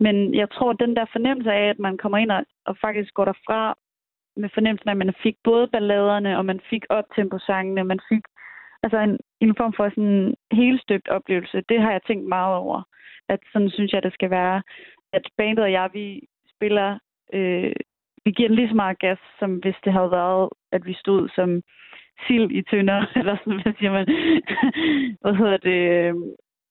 Men jeg tror, den der fornemmelse af, at man kommer ind og, og faktisk går derfra med fornemmelsen af, at man fik både balladerne, og man fik optempo-sangene, man fik altså en, en form for sådan en helstøbt oplevelse. Det har jeg tænkt meget over. At sådan synes jeg, det skal være. At bandet og jeg, vi spiller, øh, vi giver den lige så meget gas, som hvis det havde været, at vi stod som sild i tønder, eller sådan, hvad siger man? hvad hedder det?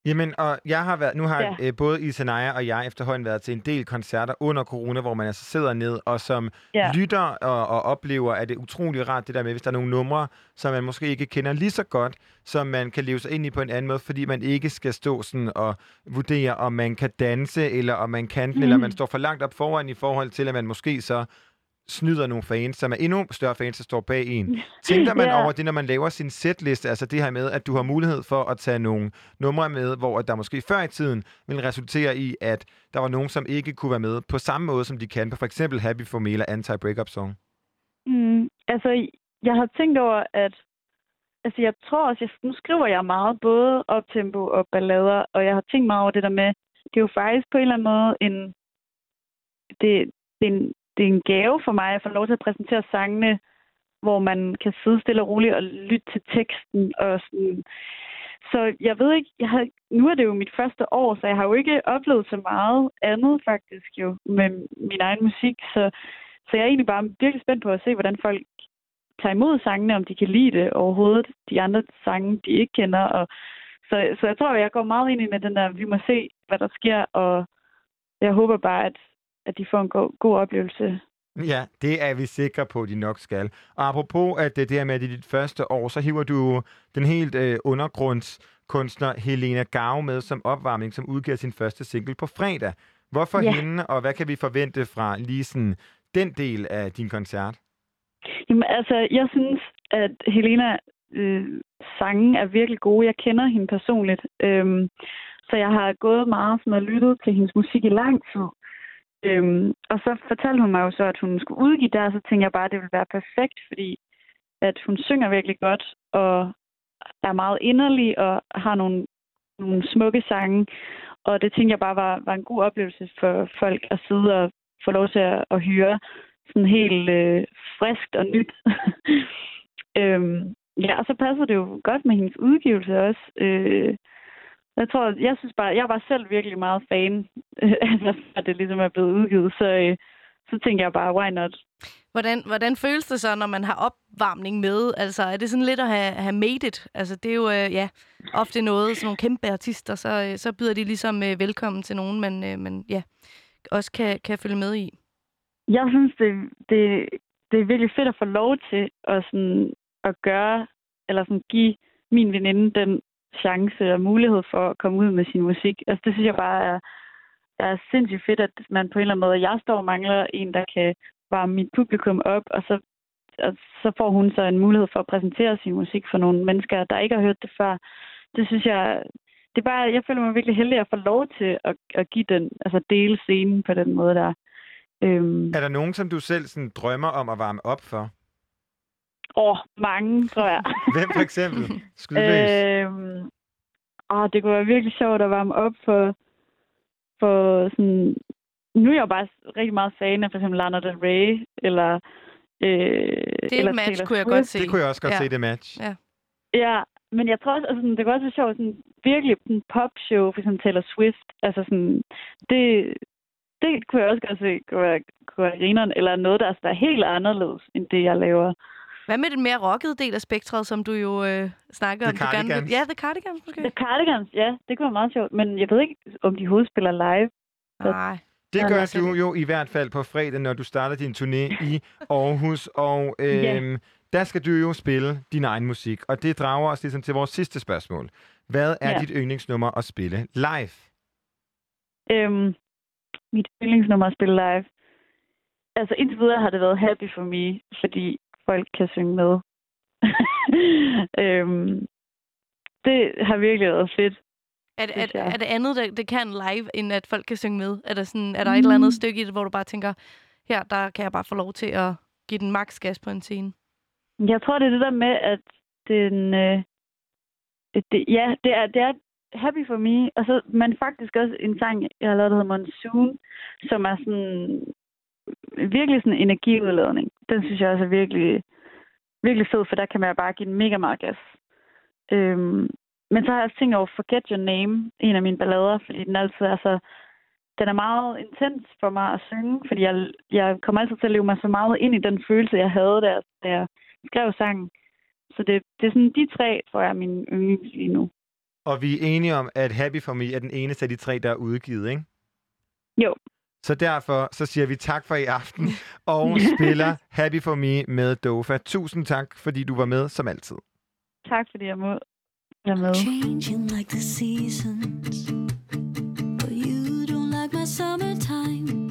Jamen, og jeg har været, nu har ja. Øh, både Isanaya og jeg efterhånden været til en del koncerter under corona, hvor man altså sidder ned og som. Ja. lytter og, og oplever, at det er utrolig rart det der med, hvis der er nogle numre, som man måske ikke kender lige så godt, som man kan leve sig ind i på en anden måde, fordi man ikke skal stå sådan og vurdere, om man kan danse, eller om man kan den, mm. eller man står for langt op foran i forhold til, at man måske så snyder nogle fans, som er endnu større fans, der står bag en. Tænker man Ja. over det, når man laver sin setliste, altså det her med, at du har mulighed for at tage nogle numre med, hvor der måske før i tiden vil resultere i, at der var nogen, som ikke kunne være med på samme måde, som de kan på for eksempel Happy Formula Anti-Breakup Song? Mm, altså, jeg har tænkt over, at altså, jeg tror også, jeg, nu skriver jeg meget, både optempo og ballader, og jeg har tænkt meget over det der med, det er jo faktisk på en eller anden måde en, det, det, er en, det er en gave for mig at få lov til at præsentere sangene, hvor man kan sidde stille og roligt og lytte til teksten og sådan. Så jeg ved ikke, jeg har, nu er det jo mit første år, så jeg har jo ikke oplevet så meget andet faktisk jo med min egen musik, så så jeg er egentlig bare virkelig spændt på at se, hvordan folk tager imod sangene, om de kan lide det overhovedet, de andre sange, de ikke kender. Og så, så jeg tror, jeg går meget ind i med den der, vi må se, hvad der sker, og jeg håber bare, at, at de får en god, god oplevelse. Ja, det er vi sikre på, de nok skal. Og apropos at det der med, at det er dit første år, så hiver du den helt øh, undergrundskunstner Helena Gau med som opvarmning, som udgiver sin første single på fredag. Hvorfor Ja. hende, og hvad kan vi forvente fra lige sådan den del af din koncert? Jamen, altså, jeg synes, at Helena øh, sange er virkelig gode. Jeg kender hende personligt. Øhm, så jeg har gået meget sådan og lyttet til hendes musik i lang tid. Øhm, og så fortalte hun mig jo så, at hun skulle udgive der, så tænkte jeg bare, at det ville være perfekt, fordi at hun synger virkelig godt, og er meget inderlig, og har nogle, nogle smukke sange. Og det tænkte jeg bare var, var en god oplevelse for folk at sidde og få lov til at, at høre sådan helt øh, friskt og nyt. øhm, ja, og så passer det jo godt med hendes udgivelse også. Øh, jeg tror, jeg synes bare, jeg var selv virkelig meget fan, af, at det ligesom er blevet udgivet, så, øh, så tænker jeg bare, why not? Hvordan, hvordan føles det så, når man har opvarmning med? Altså, er det sådan lidt at have, have made it? Altså, det er jo øh, ja, ofte noget, sådan nogle kæmpe artister, så, øh, så byder de ligesom øh, velkommen til nogen, man, øh, man ja, også kan, kan følge med i. Jeg synes, det, det, det er virkelig fedt at få lov til at, sådan, at gøre, eller sådan give min veninde den chance og mulighed for at komme ud med sin musik. Altså, det synes jeg bare er, er sindssygt fedt, at man på en eller anden måde, jeg står og mangler en, der kan varme mit publikum op, og så, og så får hun så en mulighed for at præsentere sin musik for nogle mennesker, der ikke har hørt det før. det synes jeg, det er bare, jeg føler mig virkelig heldig at få lov til at, at give den, altså dele scenen på den måde der. Øhm, Er der nogen, som du selv sådan, drømmer om at varme op for? Åh, mange, tror jeg. Hvem for eksempel? Skyd løs. øhm, åh, det kunne være virkelig sjovt at varme op for, for sådan... Nu er jeg jo bare rigtig meget fan af for eksempel Lana Del Rey, eller... Øh, Det er eller et match, Taylor kunne jeg Swift. godt se. Det kunne jeg også godt ja. se, det match. Ja. Ja, men jeg tror også, altså, sådan, det kunne også være sjovt, sådan, virkelig en popshow, for eksempel Taylor Swift. Altså sådan, det, det kunne jeg også godt se, kunne være, kunne være grineren, eller noget, der er, der er helt anderledes, end det, jeg laver. Hvad med den mere rockede del af spektret, som du jo øh, snakker The om? du gerne vil- Cardigans. Ja, The Cardigans måske. The Cardigans, ja, det kunne være meget sjovt, men jeg ved ikke, om de hovedspiller live. Nej. Det gør du jo i hvert fald på fredag, når du starter din turné i Aarhus. Og øhm, der skal du jo spille din egen musik. Og det drager os ligesom til vores sidste spørgsmål. Hvad er Ja. dit yndlingsnummer at spille live? Øhm, mit yndlingsnummer at spille live. Altså indtil videre har det været happy for me, fordi folk kan synge med. øhm, det har virkelig været fedt. Er, det- er, er det andet, der, det kan live, end at folk kan synge med? Er der, sådan, er der et eller andet Mm. stykke i det, hvor du bare tænker, her der kan jeg bare få lov til at give den max gas på en scene? Jeg tror, det er det der med, at den... Øh, det, ja, det er, det er happy for me. Og så, men faktisk også en sang, jeg har lavet, der hedder Monsoon, som er sådan virkelig sådan en energiudladning. Den synes jeg også er virkelig, virkelig fed, for der kan man bare give den mega meget gas. Øhm, men så har jeg også tænkt over Forget Your Name, en af mine ballader, fordi den altid er så... Den er meget intens for mig at synge, fordi jeg, jeg kommer altid til at leve mig så meget ind i den følelse, jeg havde, da, da jeg skrev sangen. Så det, det er sådan de tre, tror jeg, er mine yndlings lige nu. Og vi er enige om, at Happy For Me er den eneste af de tre, der er udgivet, ikke? Jo. Så derfor så siger vi tak for i aften, og spiller Happy For Me med Dofa. Tusind tak, fordi du var med, som altid. Tak fordi jeg må være med. Changing like the seasons. But you don't like my summertime.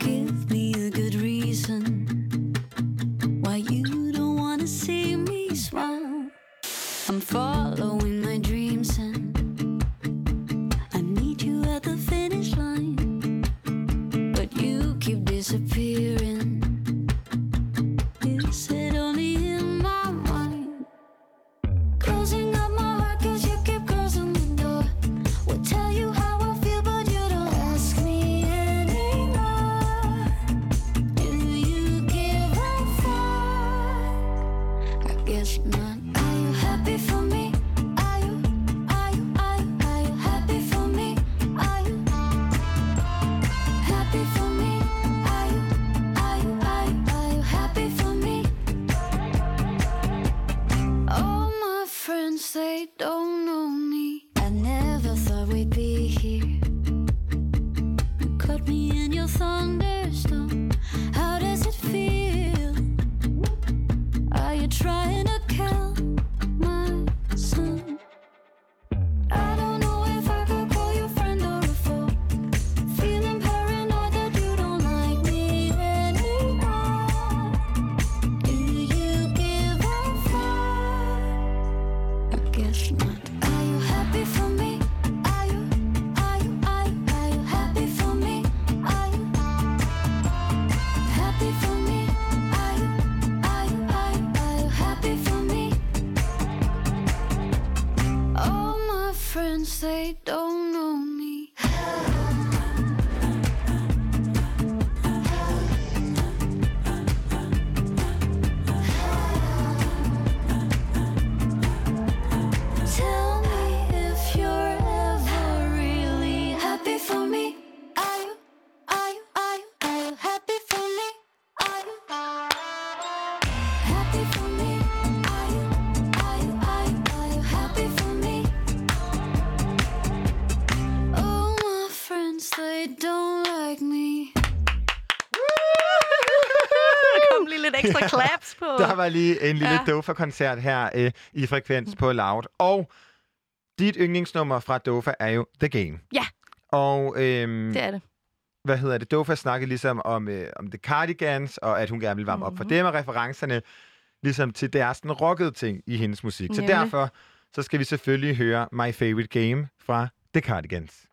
Give me a good reason why you don't want to see me smile. I'm following disappearing. Necesito var lige en lille Ja. Dofa-koncert her øh, i Frekvens på Loud. Og dit yndlingsnummer fra Dofa er jo The Game. Ja. Og øhm, Det er det. hvad hedder det? Dofa snakkede ligesom om, øh, om The Cardigans, og at hun gerne ville varme mm-hmm. op for Mhm. dem, og referencerne ligesom til deres sådan rockede ting i hendes musik. Så Nemlig. derfor så skal vi selvfølgelig høre My Favorite Game fra The Cardigans.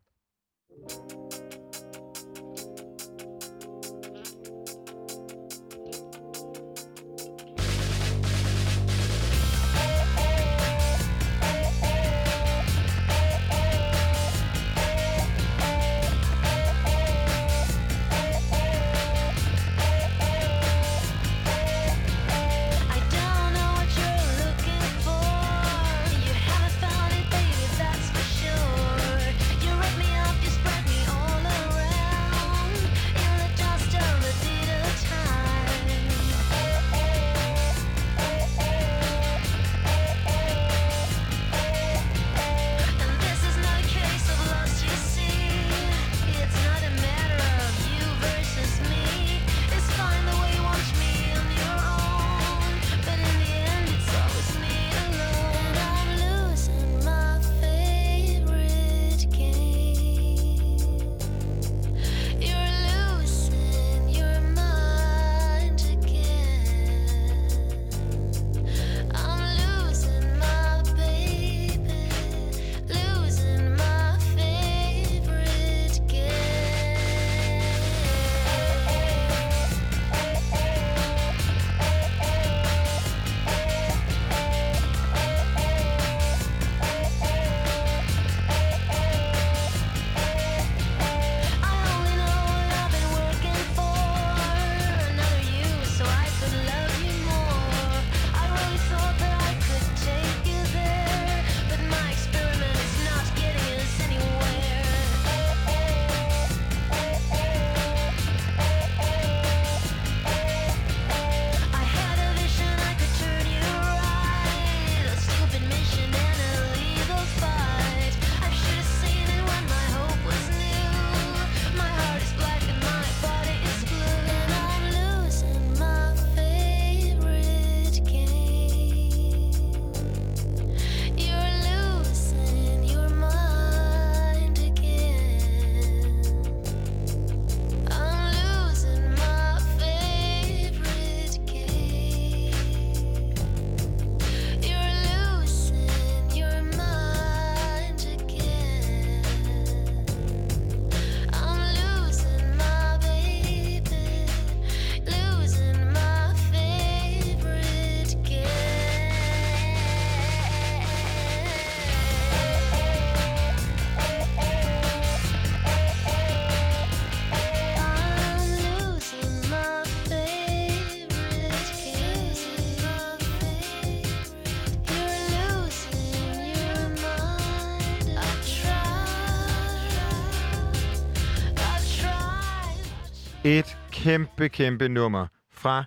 Kæmpe, kæmpe nummer fra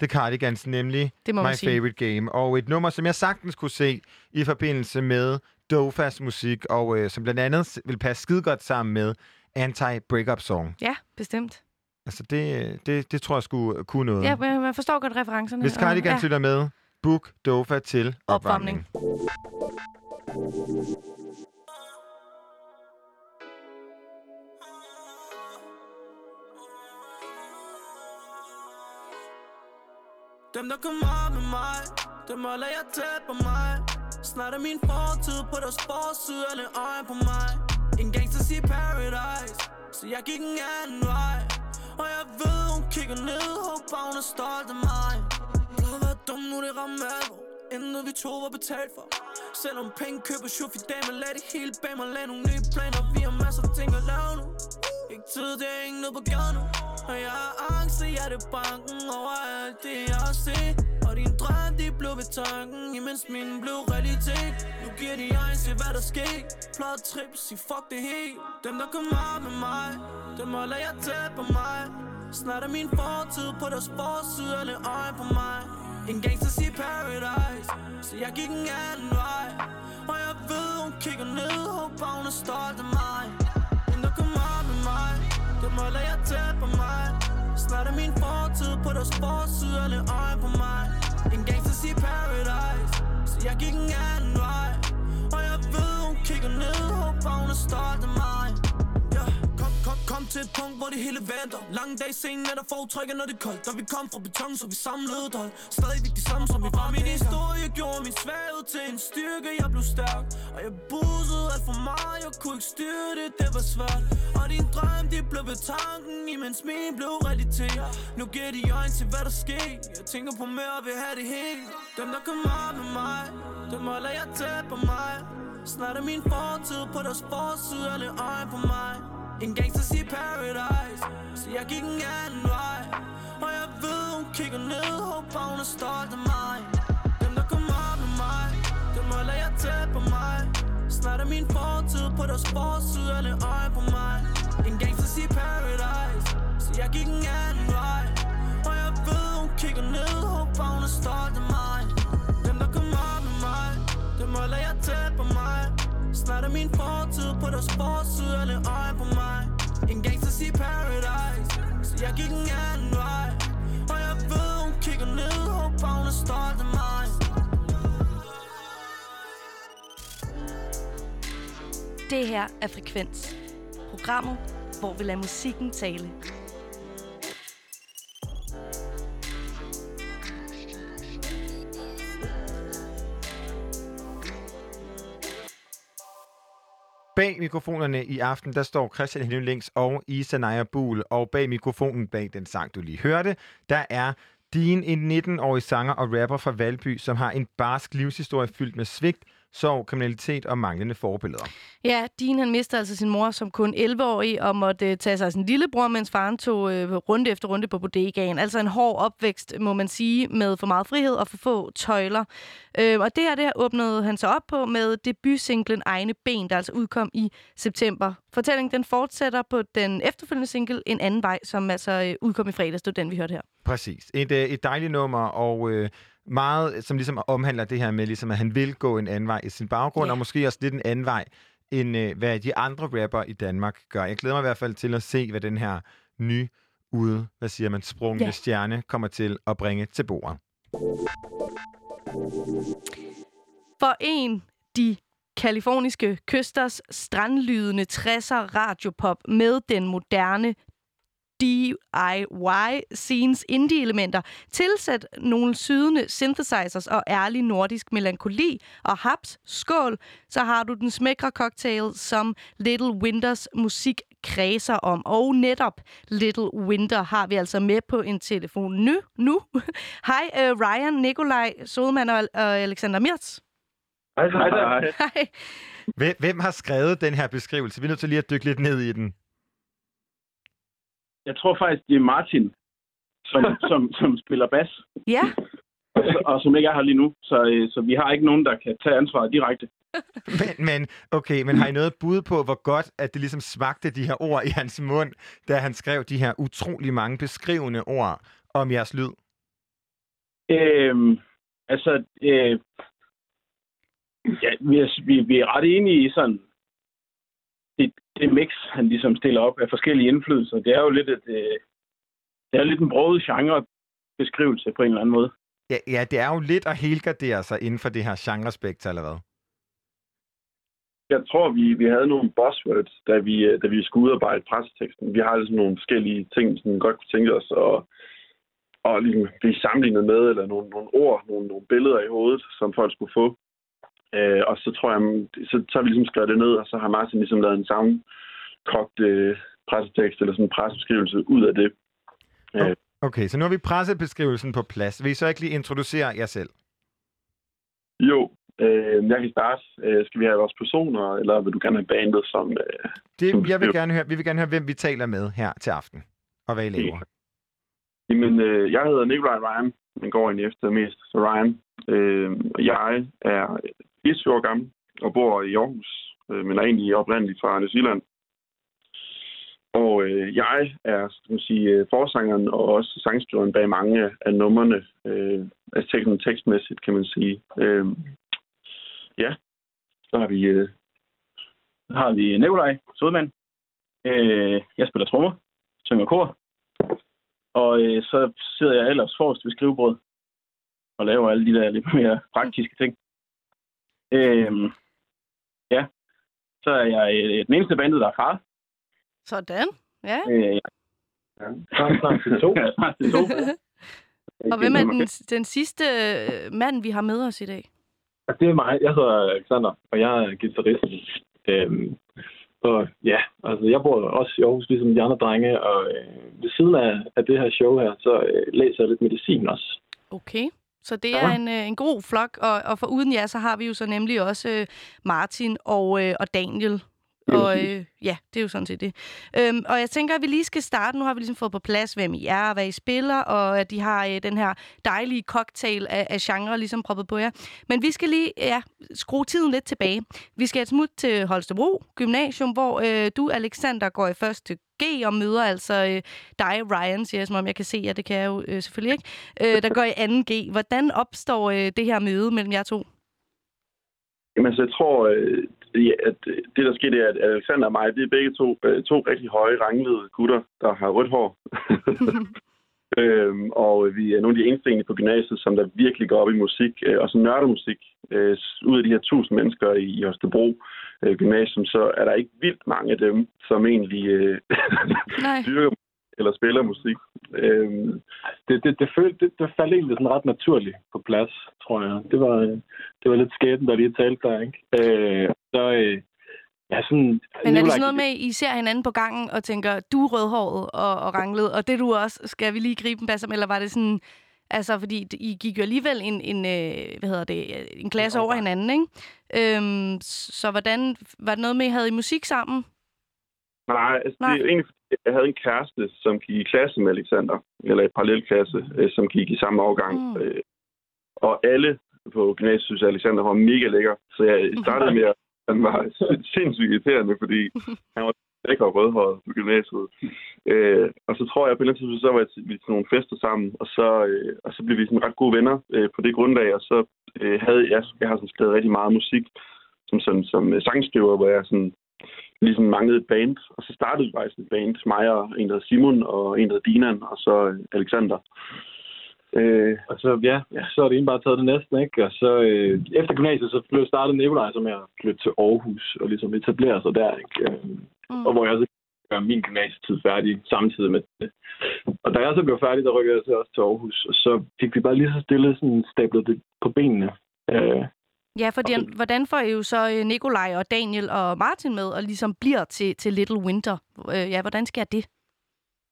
The Cardigans, nemlig Det My sige. Favorite Game. Og et nummer, som jeg sagtens kunne se i forbindelse med Dofas musik, og øh, som blandt andet vil passe skide godt sammen med Anti-Breakup Song. Ja, bestemt. Altså, det, det, det tror jeg skulle kunne noget. Ja, men man forstår godt referencerne. Hvis og- Cardigans ja. lytter med, book Dofa til opvarmning. Opvarmning. Dem der kommer med mig Dem holder jeg tæt på mig. Snart er min fortid på deres forside Alle øje på mig. En gangster siger paradise Så jeg gik en anden vej. Og jeg ved hun kigger ned Håber hun er stolt af mig. Blevet været dum nu det rammer alvor. Intet vi to var betalt for. Selvom penge køber chuf i dag Men lad det hele bag mig. Lad nogle nye planer Vi har masser af ting at lave nu. Ikke tid, det er ingen noget på gaden nu. Når jeg har angst, så er det banken Over alt det jeg har set Og din drøm, de blev ved tanken Imens min blev realitet. Nu giver de øjne, til, hvad der sker Plot trip, sig fuck det helt. Dem der kommer med mig Dem holder jeg tæt på mig. Snart er min fortid på deres forside Alle øje på mig. En gangster siger paradise Så jeg gik en anden vej. Og jeg ved hun kigger ned Håber hun er stolt af mig. Dem der kommer med mig Dem holder jeg tæt på mig min fortid? På deres forside Alle øje på mig. En gangster siger paradise. Så jeg gik en anden vej. Og jeg ved hun kigger ned. Håber hun er stolt af mig kom, til et punkt, hvor det hele venter. Lange dag scenen er der fortrækker, når det er koldt. Da vi kom fra beton, så vi samlede et hold. Stadig de samme, som vi var. Min historie gjorde min svaghed til en styrke. Jeg blev stærk, og jeg busede alt for meget. Jeg kunne ikke styre det, det var svært. Og din drøm, de blev ved tanken Imens min blev realitet Nu giver de øjne til, hvad der sker. Jeg tænker på mere og vil have det helt Dem, der kommer med mig Dem holder jeg tæt på mig. Snart er min fortid på deres forside Alle øjne på mig. En gangsters i paradise. Så jeg gik en anden vej. Og jeg ved, hun kigger ned. Håber hun er stolt af mig. Dem, der kommer op med mig Dem holder jeg tæt på mig. Snart er min fortid på deres forside Alle øje på mig. En gangsters i paradise. Så jeg gik en anden vej. Og jeg ved, hun kigger ned. Håber hun er stolt af mig. Dem, der kommer op med mig Dem holder jeg tæt på mig. Snart er min fortid på deres forside Alle øjne på mig En gangster siger paradise Så jeg gik en anden vej Og jeg ved, hun kigger ned Håber hun er stolt af mig Det her er Frekvens. Programmet, hvor vi lader musikken tale. Bag mikrofonerne i aften, der står Christian Henning Links og Isa Naja Buhl. Og bag mikrofonen bag den sang, du lige hørte, der er din en 19-årig sanger og rapper fra Valby, som har en barsk livshistorie fyldt med svigt, sorg, kriminalitet og manglende forbilleder. Ja, Dean han mistede altså sin mor som kun 11-årig og måtte øh, tage sig af sin lillebror, mens faren tog øh, runde efter runde på bodegaen. Altså en hård opvækst, må man sige, med for meget frihed og for få tøjler. Øh, og det her, det her åbnede han sig op på med debutsinglen Egne Ben, der altså udkom i september. Fortællingen den fortsætter på den efterfølgende single En anden vej, som altså øh, udkom i fredags. Det var den, vi hørte her. Præcis. Et, øh, et dejligt nummer, og øh, meget, som ligesom omhandler det her med, ligesom, at han vil gå en anden vej i sin baggrund, Ja. og måske også lidt en anden vej, end øh, hvad de andre rapper i Danmark gør. Jeg glæder mig i hvert fald til at se, hvad den her nye ude, hvad siger man, sprungne Ja. stjerne kommer til at bringe til bordet. For en, de kaliforniske kysters strandlydende 60'er radiopop med den moderne DIY-scenes indie-elementer. Tilsæt nogle sydende synthesizers og ærlig nordisk melankoli og haps, skål, så har du den smækre cocktail, som Little Winters musik kredser om. Og netop Little Winter har vi altså med på en telefon nu. nu. Hej, uh, Ryan, Nikolaj, Sodemann og, og Alexander Mirts. Hej, hej, hej. Hvem har skrevet den her beskrivelse? Vi er nødt til lige at dykke lidt ned i den. Jeg tror faktisk, det er Martin, som, som, som spiller bas, Ja, og som ikke er her lige nu. Så, øh, så vi har ikke nogen, der kan tage ansvaret direkte. Men, men, okay, men har I noget bud på, hvor godt, at det ligesom smagte de her ord i hans mund, da han skrev de her utrolig mange beskrivende ord om jeres lyd? Øhm, altså, øh, ja, vi, er, vi, vi er ret enige i sådan det, mix, han ligesom stiller op af forskellige indflydelser. Det er jo lidt et, øh, det er lidt en broget genre beskrivelse på en eller anden måde. Ja, ja, det er jo lidt at helgardere sig inden for det her genrespektrum, eller hvad? Jeg tror, vi, vi havde nogle buzzwords, da vi, øh, da vi skulle udarbejde presseteksten. Vi har altså nogle forskellige ting, som vi godt kunne tænke os at, at ligesom blive sammenlignet med, eller nogle, nogle ord, nogle, nogle billeder i hovedet, som folk skulle få. Øh, og så tror jeg, så, så har vi ligesom skrevet det ned, og så har Martin ligesom lavet en sammenkogt øh, pressetekst, eller sådan en pressebeskrivelse ud af det. Øh, Okay, så nu har vi pressebeskrivelsen på plads. Vil I så ikke lige introducere jer selv? jo, øh, jeg kan starte. Øh, skal vi have vores personer, eller vil du gerne have bandet som... Øh, Det, Som jeg vil gerne høre, vi vil gerne høre, hvem vi taler med her til aften, og hvad I laver. Jamen, øh, jeg hedder Nikolaj Ryan, men går egentlig efter mest så Ryan. Øh, jeg er 24 år gammel og bor i Aarhus, øh, men er egentlig oprindeligt fra New Zealand. Og øh, jeg er skal man sige, øh, forsangeren og også sangskriveren bag mange af numrene, øh, altså tekst- tekstmæssigt, kan man sige. Øh, ja, så har vi... Øh, Så har vi Nikolaj Sodmand. Øh, jeg spiller trommer, synger kor. Og øh, så sidder jeg ellers forrest ved skrivebordet og laver alle de der lidt mere praktiske ting. Øh, ja, så er jeg øh, den eneste bandet, der er far. sådan. Ja. Øh, ja. Snart til to. snart til to. Og hvem er den, den sidste øh, mand, vi har med os i dag? Det er mig. Jeg hedder Alexander, og jeg er guitarist. Øhm, og ja, altså jeg bor også i Aarhus, ligesom de andre drenge, og øh, ved siden af, af det her show her, så øh, læser jeg lidt medicin også. Okay. Så det er en, øh, en god flok, og, og for uden jer, så har vi jo så nemlig også øh, Martin og, øh, og Daniel. Og øh, ja, det er jo sådan set det. Øhm, og jeg tænker, at vi lige skal starte. Nu har vi ligesom fået på plads, hvem I er, og hvad I spiller, og at de har øh, den her dejlige cocktail af, af genre ligesom proppet på jer. Men vi skal lige ja, skrue tiden lidt tilbage. Vi skal et smut til Holstebro Gymnasium, hvor øh, du, Alexander, går i første G og møder altså øh, dig, Ryan, siger jeg, som om jeg kan se jer, det kan jeg jo øh, selvfølgelig ikke, øh, der går i anden G. Hvordan opstår øh, det her møde mellem jer to? Jamen, altså, jeg tror, øh, at øh, det, der skete, er, at Alexander og mig, det er begge to, øh, to rigtig høje, ranglede gutter, der har rødt hår. øhm, og vi er nogle af de eneste egentlig på gymnasiet, som der virkelig går op i musik, øh, og som nørder musik. Øh, ud af de her tusind mennesker i, i Holstebro øh, Gymnasium, så er der ikke vildt mange af dem, som egentlig øh, dyrker eller spiller musik. Øhm, Det, det, det, følte, det, det faldt egentlig sådan ret naturligt på plads, tror jeg. Det var, det var lidt skæbnen, der lige talte der, ikke? Øh, så, øh, ja, sådan... Men er det sådan noget med, I ser hinanden på gangen og tænker, du er rødhåret og, og ranglet, og det du også, skal vi lige gribe en bas om, eller var det sådan, altså fordi I gik jo alligevel en, en øh, hvad hedder det, en klasse over hinanden, ikke? Øhm, så hvordan, var det noget med, havde I musik sammen? Nej, altså, Nej. det er egentlig, fordi jeg havde en kæreste, som gik i klasse med Alexander, eller i parallelklasse, øh, som gik i samme årgang. Mm. Øh, og alle på gymnasiet synes, at Alexander var mega lækker. Så jeg startede med, at han var sindssygt irriterende, fordi han var lækker og rødhåret på gymnasiet. Øh, og så tror jeg, på et eller andet tidspunkt, så var jeg til, vi til nogle fester sammen, og så, øh, og så blev vi sådan ret gode venner øh, på det grundlag, og så øh, havde jeg, jeg har sådan skrevet rigtig meget musik, som, som, som sangskriver, hvor jeg sådan ligesom manglede et band. Og så startede vi faktisk et band, mig og en, der Simon, og en, der Dinan, og så øh, Alexander. Øh, Og så, ja, ja, så er det egentlig bare taget det næste, ikke? Og så øh, efter gymnasiet, så blev startet Nikolaj, som jeg flyttede til Aarhus og ligesom etablere sig der, ikke? Øh, Mm. Og hvor jeg så gør min gymnasietid færdig samtidig med det. Og da jeg så blev færdig, der rykkede jeg så også til Aarhus, og så fik vi bare lige så stille sådan stablet det på benene. Øh, Ja, fordi hvordan får I jo så øh, Nikolaj og Daniel og Martin med, og ligesom bliver til, til Little Winter? Øh, ja, hvordan sker det?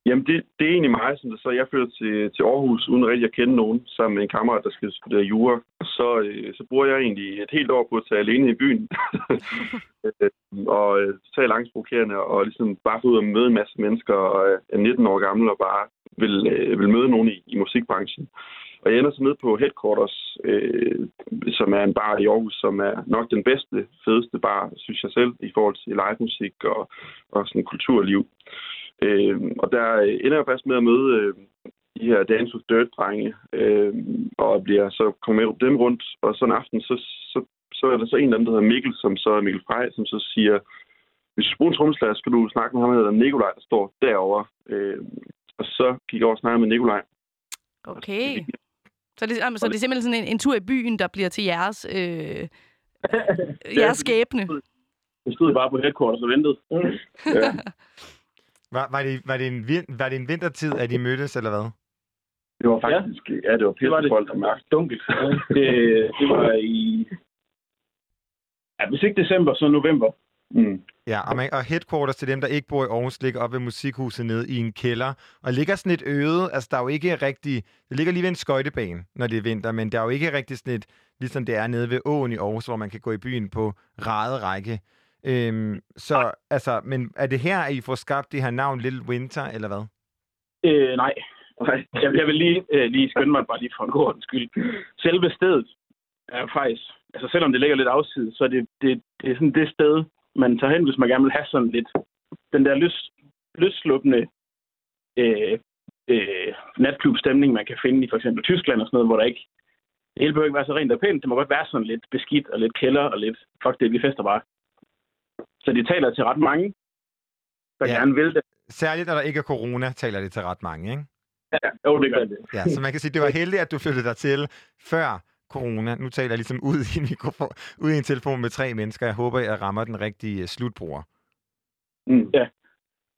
Jamen, det, det er egentlig mig, som det så jeg flytter til, til Aarhus, uden rigtig at kende nogen, sammen med en kammerat, der skal studere jura. Så, øh, så bruger jeg egentlig et helt år på at tage alene i byen. Øh, og øh, totalt angstprovokerende, og ligesom bare få ud og møde en masse mennesker, og øh, er 19 år gammel, og bare vil, øh, vil møde nogen i, i musikbranchen. Og jeg ender så nede på Headquarters, øh, som er en bar i Aarhus, som er nok den bedste, fedeste bar, synes jeg selv, i forhold til live musik og, og sådan kulturliv. Øh, og der ender jeg faktisk med at møde øh, de her Dance with Dirt-drenge, øh, og bliver så kommer med dem rundt, og så en aften, så, så, så er der så en af dem, der hedder Mikkel, som så er Mikkel Frey, som så siger, hvis du bruger en trommeslager, skal du snakke med ham, der hedder Nikolaj, der står derovre. Øh, og så gik jeg over og snakkede med Nikolaj. Okay. Så det, jamen, så det er simpelthen sådan en, en tur i byen, der bliver til jeres, øh, jeres skæbne. jeg stod bare på Headquarters og ventede. Ja. Var, var, det, var, det en, var det en vintertid, at I mødtes, eller hvad? Det var faktisk, ja, ja det var pissekoldt og mørkt. Dunkelt. Det, det var i... Ja, hvis ikke december, så november. Mm. Ja, og, man, og headquarters til dem, der ikke bor i Aarhus, ligger op ved musikhuset nede i en kælder. Og ligger sådan et øde, altså der er jo ikke rigtig... Det ligger lige ved en skøjtebane, når det er vinter, men der er jo ikke rigtig sådan et, ligesom det er nede ved åen i Aarhus, hvor man kan gå i byen på rade række. Øhm, så, altså, men er det her, at I får skabt det her navn Little Winter, eller hvad? Øh, nej. Nej. Jeg, jeg vil lige, øh, lige skynde mig bare lige for en god ordens skyld. Selve stedet er faktisk, altså selvom det ligger lidt afsides, så er det, det, det er sådan det sted, man tager hen, hvis man gerne vil have sådan lidt den der løs, løsluppende øh, øh, natklubstemning, man kan finde i for eksempel Tyskland og sådan noget, hvor der ikke det hele behøver ikke være så rent og pænt. Det må godt være sådan lidt beskidt og lidt kælder og lidt, fuck det, vi fester bare. Så de taler til ret mange, der Ja. ja. gerne vil det. Særligt, når der ikke er corona, taler det til ret mange, ikke? Ja, jo, det gør det. Ja, så man kan sige, det var heldigt, at du flyttede dig til før corona. Nu taler jeg ligesom ud i en, mikrofon, ud i en telefon med tre mennesker. Jeg håber, jeg rammer den rigtige øh, slutbruger. Mm. Ja.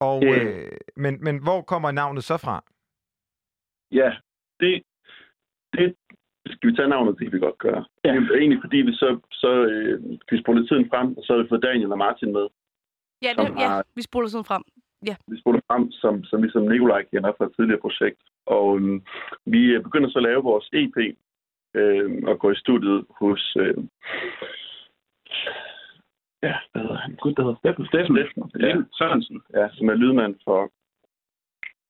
Og, Øh. øh, men, men hvor kommer navnet så fra? Ja, det, det skal vi tage navnet, det kan vi godt gøre. Ja. Det er egentlig fordi, vi så, så øh, vi spoler tiden frem, og så har vi fået Daniel og Martin med. Ja, det, ja, har- vi spoler sådan frem. Vi spoler frem, som, som ligesom Nikolaj kender fra et tidligere projekt. Og øhm, vi øh, begynder så at lave vores EP øh, og gå i studiet hos... Øh, ja, hvad hedder han? Gud, der hedder Steffen. Steffen. Steffen. Ja, Sørensen. ja, som er lydmand for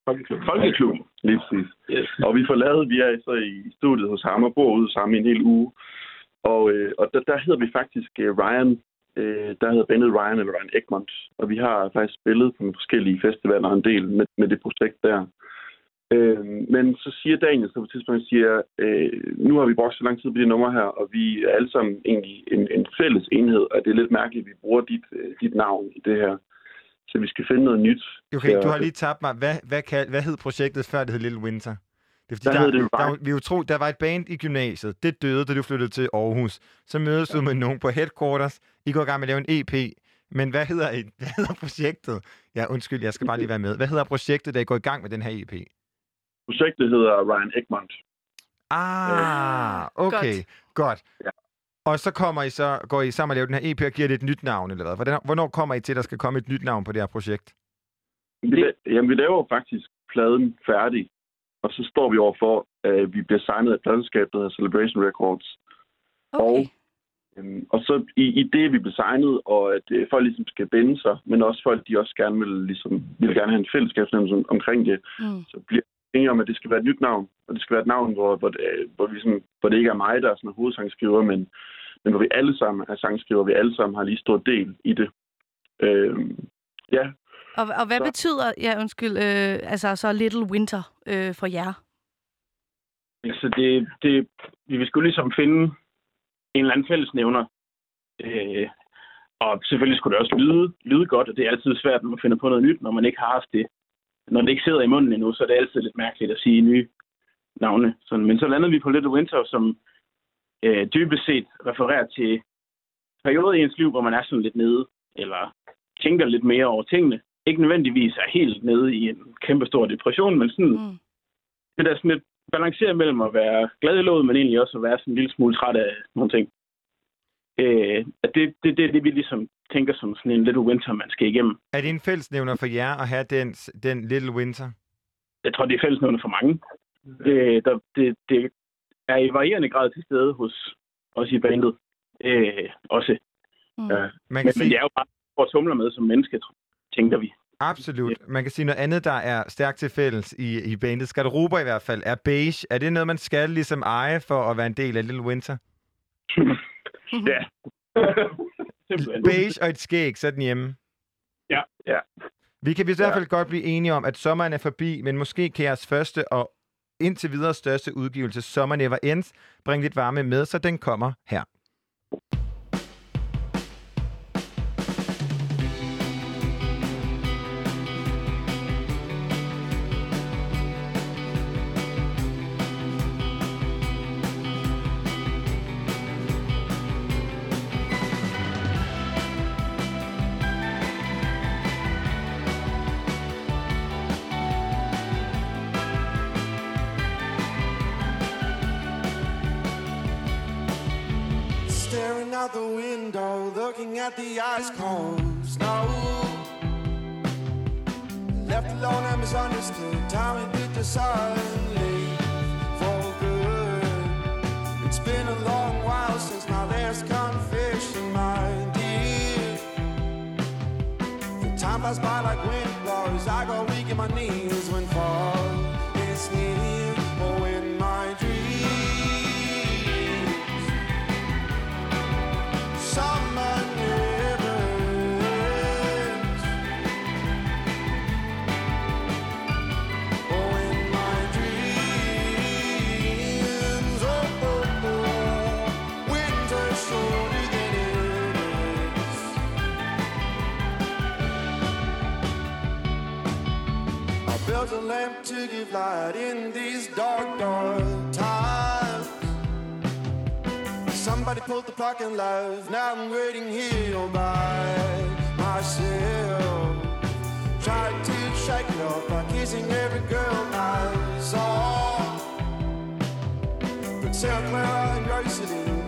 Folkeklubben. Folkeklubben. Lige præcis. Yes. Og vi får lavet, vi er så i studiet hos ham og bor ude sammen i en hel uge. Og, øh, og der, der hedder vi faktisk øh, Ryan, øh, der hedder bandet Ryan eller Ryan Egmont. Og vi har faktisk spillet på nogle forskellige festivaler en del med, med det projekt der. Øh, men så siger Daniel så på et tidspunkt, siger, øh, nu har vi brugt så lang tid på de numre her, og vi er alle sammen egentlig en, en fælles enhed, og det er lidt mærkeligt, at vi bruger dit, øh, dit navn i det her. Så vi skal finde noget nyt. Okay, du har lige tabt mig. Hvad, hvad, kald, hvad hed projektet før det hed Little Winter? Det er fordi, Der der, hed det der, vi jo tro, der var et band i gymnasiet. Det døde, da du flyttede til Aarhus. Så mødes du med nogen på headquarters. I går i gang med at lave en EP. Men hvad hedder, et, hvad hedder projektet? Ja, undskyld, jeg skal bare lige være med. Hvad hedder projektet, der I går i gang med den her EP? Projektet hedder Ryan Egmont. Ah, okay. Godt. Godt. Ja. Og så kommer I så, går I sammen og laver den her EP og giver det et nyt navn, eller hvad? Hvordan, hvornår kommer I til, at der skal komme et nyt navn på det her projekt? Vi, jamen, vi laver faktisk pladen færdig, og så står vi over for, at vi bliver signet af et der hedder Celebration Records. Okay. Øhm, og så i, i det, vi bliver signet, og at øh, folk ligesom skal binde sig, men også folk, de også gerne vil, ligesom, vil gerne have en fællesskabsnemmelse om, omkring det, Mm. så bliver enige om, at det skal være et nyt navn. Og det skal være et navn, hvor, hvor, det, hvor, vi sådan, hvor det ikke er mig, der er sådan hovedsangskriver, men, men hvor vi alle sammen er sangskriver, vi alle sammen har lige stor del i det. Øhm, ja, Og, og hvad Så- betyder, ja undskyld, øh, altså så Little Winter øh, for jer? Altså, det, det, vi vil skulle ligesom finde en eller anden fællesnævner. Øh, og selvfølgelig skulle det også lyde, lyde godt, og det er altid svært, når man finder på noget nyt, når man ikke har haft det. Når det ikke sidder i munden endnu, så er det altid lidt mærkeligt at sige nye navne. Sådan, men så landede vi på Little Winter, som øh, dybest set refererer til perioder i ens liv, hvor man er sådan lidt nede, eller tænker lidt mere over tingene. Ikke nødvendigvis er helt nede i en kæmpe stor depression, men sådan Mm. det der sådan lidt balancere mellem at være glad i låget, men egentlig også at være sådan en lille smule træt af nogle ting. Øh, at det, det, det er det, vi ligesom tænker som sådan en little winter, man skal igennem. Er det en fællesnævner for jer at have den, den Little Winter? Jeg tror, det er fællesnævner for mange. Øh, der, det, det er i varierende grad til stede hos os i bandet. Øh, også. Mm. Ja. Man Men, kan men sige, det er jo bare vores humler med som menneske, tænker vi. absolut. Man kan sige noget andet, der er stærkt til fælles i, i bandet. Garderober i hvert fald er beige. Er det noget, man skal ligesom eje for at være en del af Little Winter? ja. Beige og et skæg, så den hjemme. Ja. ja. Vi kan i hvert fald godt blive enige om, at sommeren er forbi, men måske kan jeres første og indtil videre største udgivelse, Summer Never Ends, Bring lidt varme med, så den kommer her. Looking at the ice cold snow. Left alone and misunderstood, time it did the suddenly for good. It's been a long while since my last confession, my dear. The time flies by like wind blows. I go weak in my knees to give light in these dark, dark times. Somebody pulled the plug and left. Now I'm waiting here all by myself. Tried to shake it off by kissing every girl I saw. But Santa Clara and city.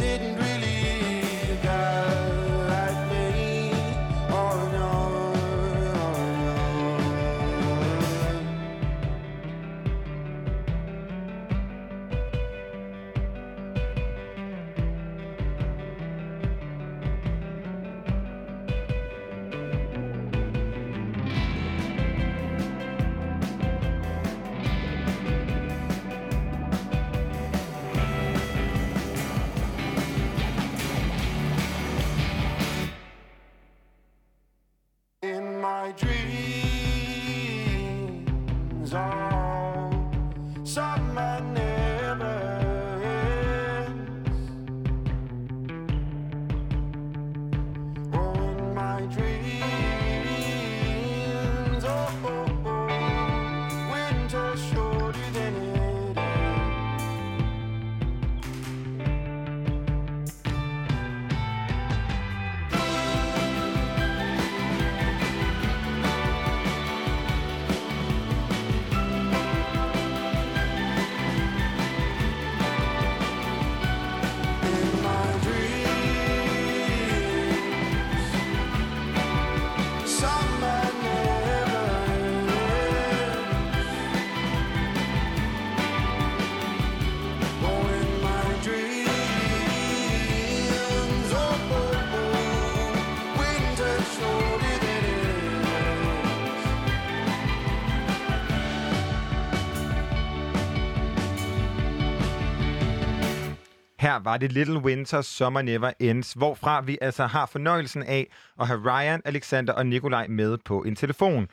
Her var det Little Winter Summer Never Ends, hvorfra vi altså har fornøjelsen af at have Ryan, Alexander og Nikolaj med på en telefon.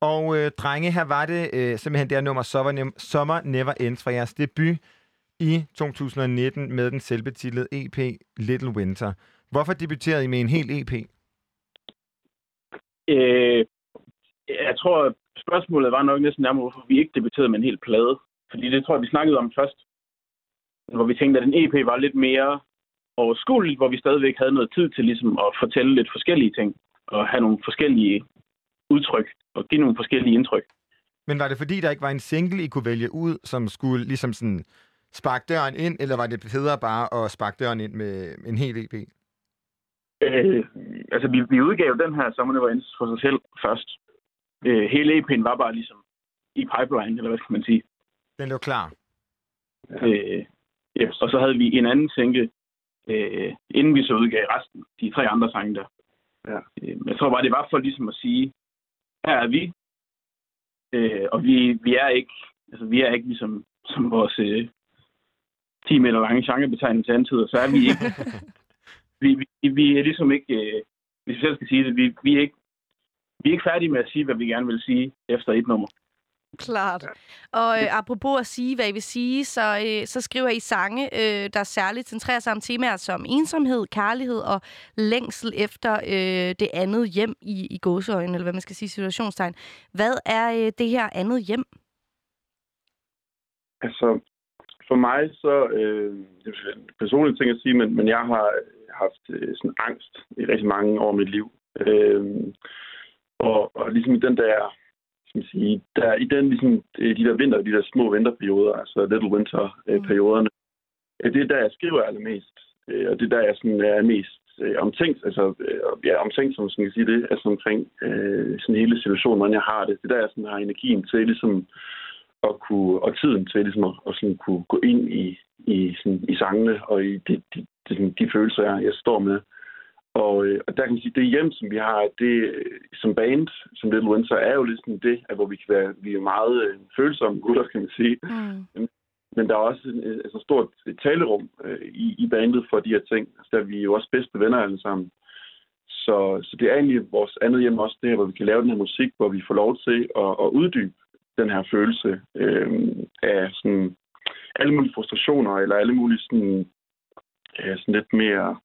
Og øh, drenge, her var det øh, simpelthen det her nummer Summer, Ne- Summer Never Ends fra jeres debut i 2019 med den selvbetitlede EP Little Winter. Hvorfor debuterede I med en hel EP? Øh, jeg tror, spørgsmålet var nok næsten nærmere, hvorfor vi ikke debuterede med en hel plade. Fordi det tror jeg, vi snakkede om først. Hvor vi tænkte, at en EP var lidt mere overskueligt, hvor vi stadigvæk havde noget tid til ligesom at fortælle lidt forskellige ting. Og have nogle forskellige udtryk. Og give nogle forskellige indtryk. Men var det fordi, der ikke var en single, I kunne vælge ud, som skulle ligesom sådan sparke døren ind, eller var det federe bare at sparke døren ind med en hel EP? Øh, altså, vi, vi udgav den her Summer Never Ends for sig selv først. Øh, hele EP'en var bare ligesom i pipeline, eller hvad skal man sige. Den lå klar. Øh, ja, og så havde vi en anden single, øh, inden vi så udgav resten, de tre andre sange der. Ja. Øh, jeg tror bare, det var for ligesom at sige, her er vi, øh, og vi, vi er ikke, altså vi er ikke ligesom som vores øh, 10 meter lange genrebetegnelse antyder, så er vi ikke, vi, vi, vi er ligesom ikke, øh, hvis vi selv skal sige det, vi, vi er ikke vi er ikke færdige med at sige, hvad vi gerne vil sige efter et nummer. Klart. Og øh, apropos at sige, hvad I vil sige, så, øh, så skriver I sange, øh, der særligt centrerer sig om temaer som ensomhed, kærlighed og længsel efter øh, det andet hjem i, i gåseøjne, eller hvad man skal sige, situationstegn. Hvad er øh, det her andet hjem? Altså, for mig så, øh, det er en personlig ting at sige, men, men jeg har haft øh, sådan angst i rigtig mange år af mit liv. Øh, og, og ligesom i den der, skal man sige, der, i den ligesom, øh, de der vinter, de der små vinterperioder, altså Little Winter-perioderne, øh, det er der, jeg skriver allermest. Øh, og det er der, jeg sådan er mest øh, omtænkt, altså øh, ja, omtænkt, som man kan sige det, altså omkring øh, sådan hele situationen, hvordan jeg har det. Det er der, jeg sådan har energien til ligesom at kunne, og tiden til ligesom at, at sådan kunne gå ind i, i, sådan, i sangene og i de, de, de, de følelser, jeg, jeg står med. Og, øh, og der kan man sige, det hjem, som vi har, det som band, som Little Winter, er jo ligesom det, at hvor vi kan være, vi er meget øh, følsomme gutter, kan man sige. Mm. Men der er også et, et stort talerum øh, i, i bandet for de her ting. Altså, der er vi jo også bedste venner alle sammen. Så, så det er egentlig vores andet hjem også det her, hvor vi kan lave den her musik, hvor vi får lov til at, at uddybe den her følelse øh, af sådan alle mulige frustrationer, eller alle mulige sådan, øh, sådan lidt mere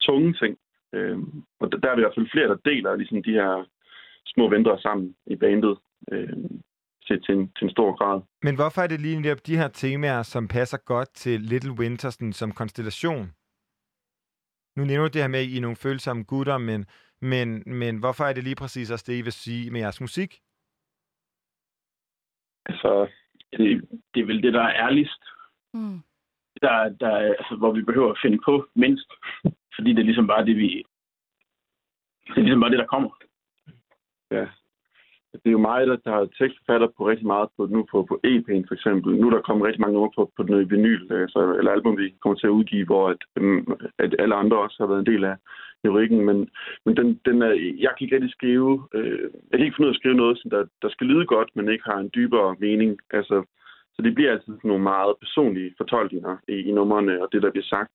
tunge ting. Øh, og der, er vi i hvert fald flere, der deler ligesom de her små ventre sammen i bandet øh, til, til, en, til en stor grad. Men hvorfor er det lige netop de her temaer, som passer godt til Little Winter sådan, som konstellation? Nu nævner du det her med, at I er nogle følsomme gutter, men, men, men hvorfor er det lige præcis også det, I vil sige med jeres musik? Altså, Det, det er vel det, der er ærligst. Mm. Der, der, altså, hvor vi behøver at finde på mindst. Fordi det er ligesom bare det, vi... Det er ligesom bare det, der kommer. ja, det er jo mig, der, der har tekstforfatter på rigtig meget på, nu på, på EP'en for eksempel. Nu er der kommet rigtig mange numre på, på den vinyl, altså, så, eller album, vi kommer til at udgive, hvor at, øhm, at alle andre også har været en del af teorikken, Men, men den, den er, jeg kan ikke rigtig skrive, øh, jeg kan ikke finde ud af at skrive noget, som der, der skal lyde godt, men ikke har en dybere mening. Altså, så det bliver altid sådan nogle meget personlige fortolkninger i, i numrene, og det, der bliver sagt,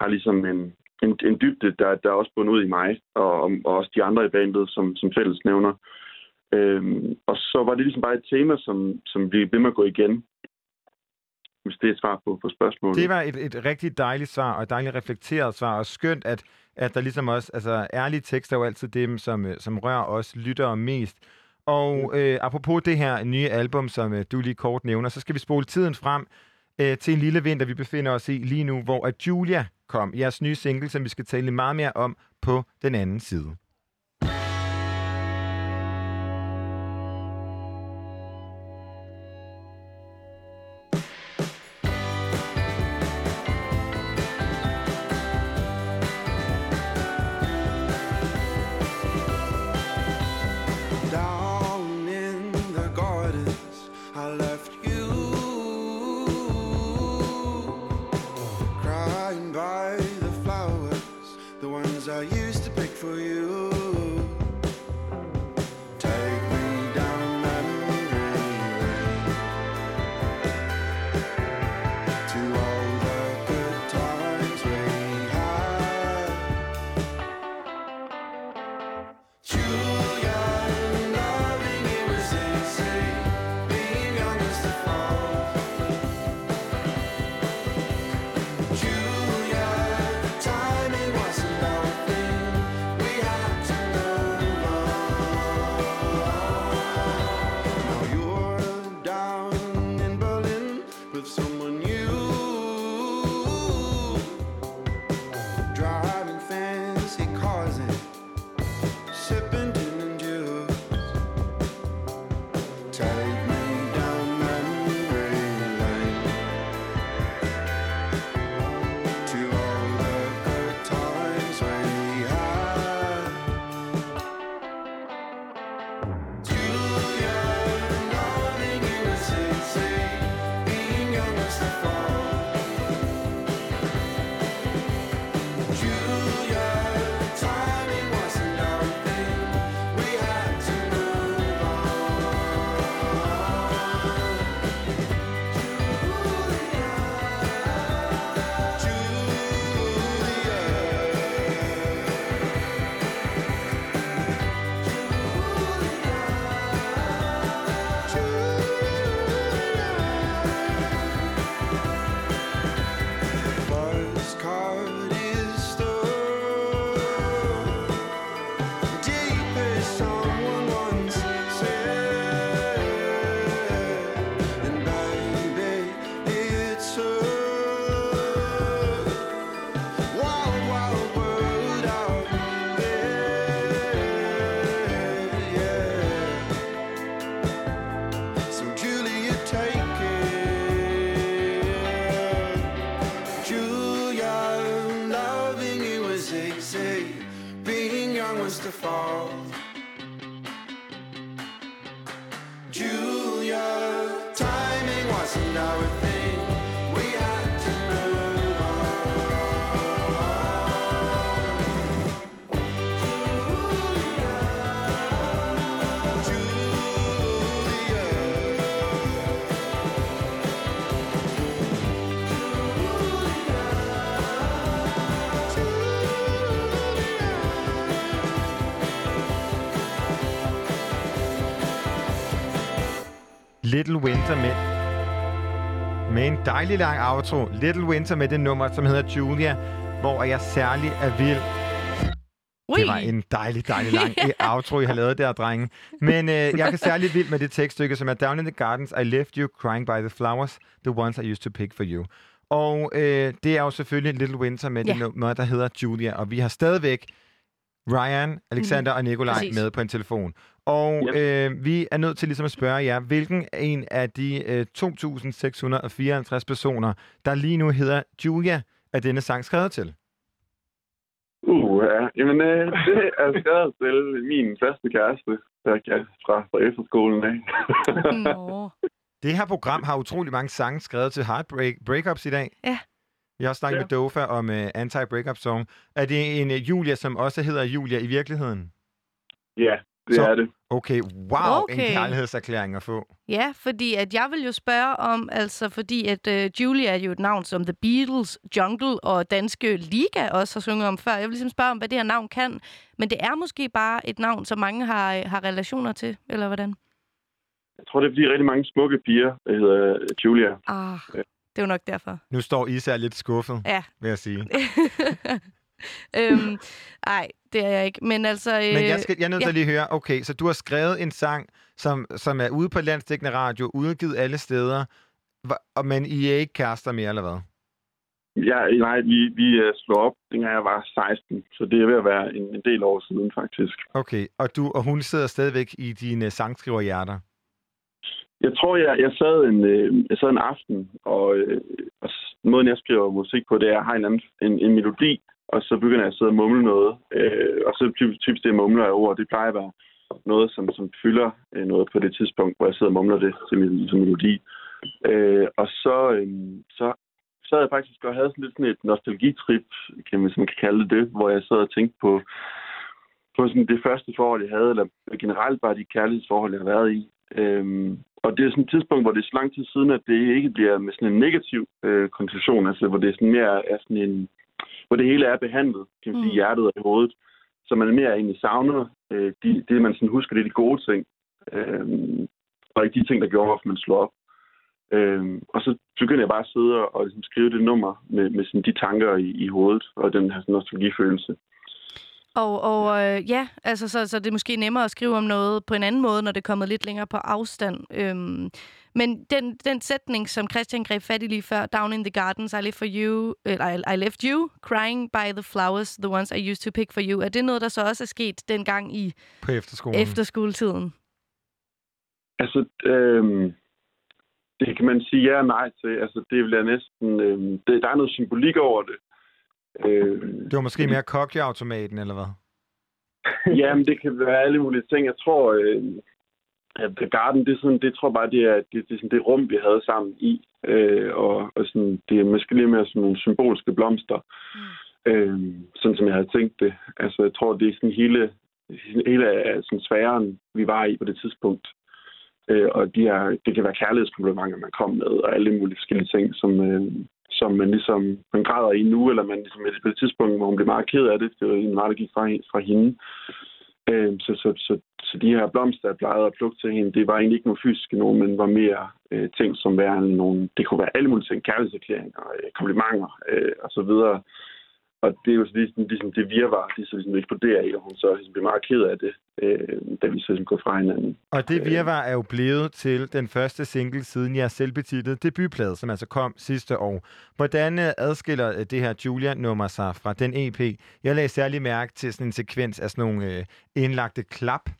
har ligesom en, en, en dybde, der, der er også bundet ud i mig, og, og også de andre i bandet, som, som fælles nævner. Øhm, og så var det ligesom bare et tema, som, som vi ved med at gå igen, hvis det er et svar på, på spørgsmålet. Det var et, et rigtig dejligt svar, og et dejligt reflekteret svar, og skønt, at, at der ligesom også, altså ærlige tekster er jo altid dem, som, øh, som rører os lyttere mest. Og øh, apropos det her nye album, som øh, du lige kort nævner, så skal vi spole tiden frem øh, til en lille vinter, vi befinder os i lige nu, hvor at Julia kom, jeres nye single, som vi skal tale meget mere om på den anden side. Little Winter med, med en dejlig lang outro. Little Winter med det nummer, som hedder Julia, hvor jeg særlig er vild. Ui. Det var en dejlig, dejlig lang outro, I har lavet der, drenge. Men øh, jeg kan særlig vild med det tekststykke, som er Down in the Gardens, I left you crying by the flowers, the ones I used to pick for you. Og øh, det er jo selvfølgelig Little Winter med Ja. det nummer, der hedder Julia. Og vi har stadigvæk Ryan, Alexander og Nikolaj. Præcis. med på en telefon. Og øh, vi er nødt til ligesom at spørge jer, hvilken en af de øh, 2.654 personer, der lige nu hedder Julia, er denne sang skrevet til? Uh, ja. Jamen, øh, det er skrevet til min faste kæreste, der er fra, fra efterskolen af. Nå. Det her program har utrolig mange sange skrevet til heartbreak breakups i dag. Ja. Vi har også snakket Ja. med Dofa om uh, anti-breakup song. Er det en uh, Julia, som også hedder Julia i virkeligheden? ja, det Så- er det. Okay, wow, okay. en kærlighedserklæring at få. Ja, fordi at jeg vil jo spørge om, altså fordi at uh, Julia er jo et navn, som The Beatles, Jungle og Danske Liga også har sunget om før. Jeg vil ligesom spørge om, hvad det her navn kan. Men det er måske bare et navn, som mange har, har relationer til, eller hvordan? Jeg tror, det er fordi rigtig mange smukke piger, der hedder Julia. Ah, det er jo nok derfor. Nu står Isa lidt skuffet, Ja. vil jeg sige. øhm, ej, det er jeg ikke. Men altså... Øh, Men jeg, skal, jeg er nødt til ja. at lige høre, okay, så du har skrevet en sang, som, som er ude på landstækkende radio, udgivet alle steder, og, men I er ikke kærester mere, eller hvad? Ja, nej, vi, vi øh, slog op, dengang jeg var 16, så det er ved at være en, en del år siden, faktisk. Okay, og, du, og hun sidder stadigvæk i dine sangskriverhjerter. Jeg tror, jeg, jeg, sad en, øh, jeg sad en aften, og, øh, og måden, jeg skriver musik på, det er, at jeg har en, anden, en, en melodi, og så begynder jeg at sidde og mumle noget. Øh, og så typisk, typisk det, jeg mumler af ord, det plejer at være noget, som, som fylder øh, noget på det tidspunkt, hvor jeg sidder og mumler det til, min, til melodi. Øh, og så, øh, så sad jeg faktisk og havde sådan lidt sådan et nostalgitrip, kan man, man kan kalde det hvor jeg sad og tænkte på, på sådan det første forhold, jeg havde, eller generelt bare de kærlighedsforhold, jeg har været i. Øhm, og det er sådan et tidspunkt, hvor det er så lang tid siden, at det ikke bliver med sådan en negativ øh, konklusion, altså hvor det er sådan mere er sådan en, hvor det hele er behandlet, kan man sige, Mm. hjertet og i hovedet. Så man er mere egentlig savner øh, de, det, man sådan husker, det er de gode ting. Øhm, og ikke de ting, der gjorde, hvorfor man slår op. Øhm, og så begyndte jeg bare at sidde og, og ligesom skrive det nummer med, med sådan de tanker i, i hovedet, og den her sådan nostalgifølelse. Og, og øh, ja, altså, så, så det er måske nemmere at skrive om noget på en anden måde, når det er kommet lidt længere på afstand. Øhm, men den, den sætning, som Christian greb fat i lige før, Down in the Gardens, I, live for you, eller I, I left you, crying by the flowers, the ones I used to pick for you. Er det noget, der så også er sket dengang i På efterskolen. efterskoletiden? Altså, øhm, det kan man sige ja og nej til. Altså, det bliver næsten... Øhm, det, der er noget symbolik over det. Øhm, Det var måske mere cocktailautomaten, eller hvad? Jamen, det kan være alle mulige ting. Jeg tror, øh, at The Garden, det er sådan, det tror jeg bare, det er, det, det, er sådan det rum, vi havde sammen i. Øh, og, og sådan, det er måske lidt mere sådan nogle symbolske blomster. Mm. Øh, sådan som jeg havde tænkt det. Altså, jeg tror, det er sådan hele, hele af sådan sfæren, vi var i på det tidspunkt. Øh, og de her, det kan være kærlighedskomplimenter, man kom med, og alle mulige forskellige ting, som, øh, som man ligesom man græder i nu, eller man ligesom på det tidspunkt, hvor hun blev meget ked af det. Det var en meget, der gik fra, fra hende. Øh, så, så, så, så de her blomster, jeg plejede at plukke til hende, det var egentlig ikke noget fysisk nogen, men var mere øh, ting som værende nogle, det kunne være alle mulige ting, kærlighedserklæringer, øh, komplimenter øh, og så videre. Og det er jo så ligesom, ligesom det virvar, de så ligesom eksploderer i, og hun så ligesom blev meget ked af det, øh, da vi så ligesom går fra hinanden. Og det Øh. virvar er jo blevet til den første single siden jeres selvbetitlede debutplade, som altså kom sidste år. Hvordan øh, adskiller øh, det her Julia-nummer sig fra den EP? Jeg lagde særlig mærke til sådan en sekvens af sådan nogle øh, indlagte klap,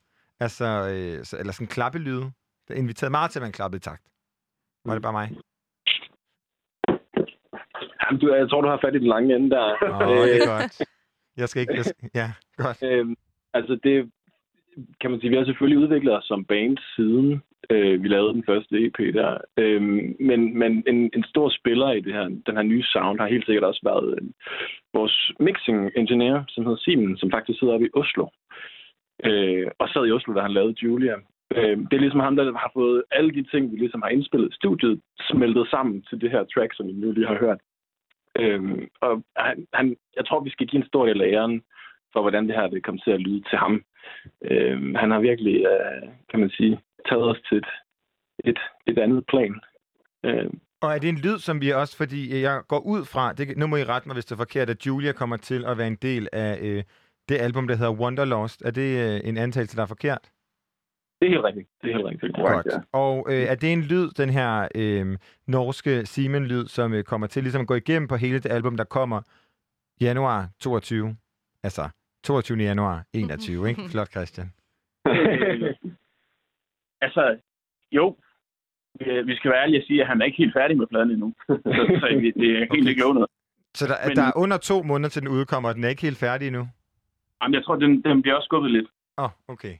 altså, øh, eller sådan klappelyde. Der inviterede meget til, at man klappede i takt. Var det bare mig? Jamen, du, jeg tror, du har fat i den lange ende der. Åh, det er godt. Jeg skal ikke... Jeg skal, ja, godt. Øhm, altså, det kan man sige, vi har selvfølgelig udviklet os som band siden øh, vi lavede den første EP der. Øhm, men men en, en stor spiller i det her, den her nye sound har helt sikkert også været øh, vores mixing engineer, som hedder Simon, som faktisk sidder oppe i Oslo. Øh, og sad i Oslo, da han lavede Julia. Øh, det er ligesom ham, der har fået alle de ting, vi ligesom har indspillet i studiet, smeltet sammen til det her track, som vi nu lige har hørt. Øhm, og han, han, jeg tror, vi skal give en stor del af æren for, hvordan det her det kom til at lyde til ham. Øhm, han har virkelig, øh, kan man sige, taget os til et, et, et andet plan. Øhm, Og er det en lyd, som vi også, fordi jeg går ud fra, det, nu må I rette mig, hvis det er forkert, at Julia kommer til at være en del af øh, det album, der hedder Wonderlost. Er det øh, en antagelse, der er forkert? Det er helt rigtigt. Det er helt rigtigt. Korrekt, ja. Og øh, er det en lyd, den her øh, norske Siemens-lyd, som øh, kommer til ligesom at gå igennem på hele det album, der kommer januar 22? Altså 22. januar 21, ikke? Flot, Christian. altså, jo. Vi, vi skal være ærlige og sige, at han er ikke helt færdig med pladen endnu. så, det er helt Okay. ikke lånet. Så der. Men- der er under to måneder til den udkommer, og den er ikke helt færdig endnu? Jamen, jeg tror, den, den bliver også skubbet lidt, Åh, oh, okay.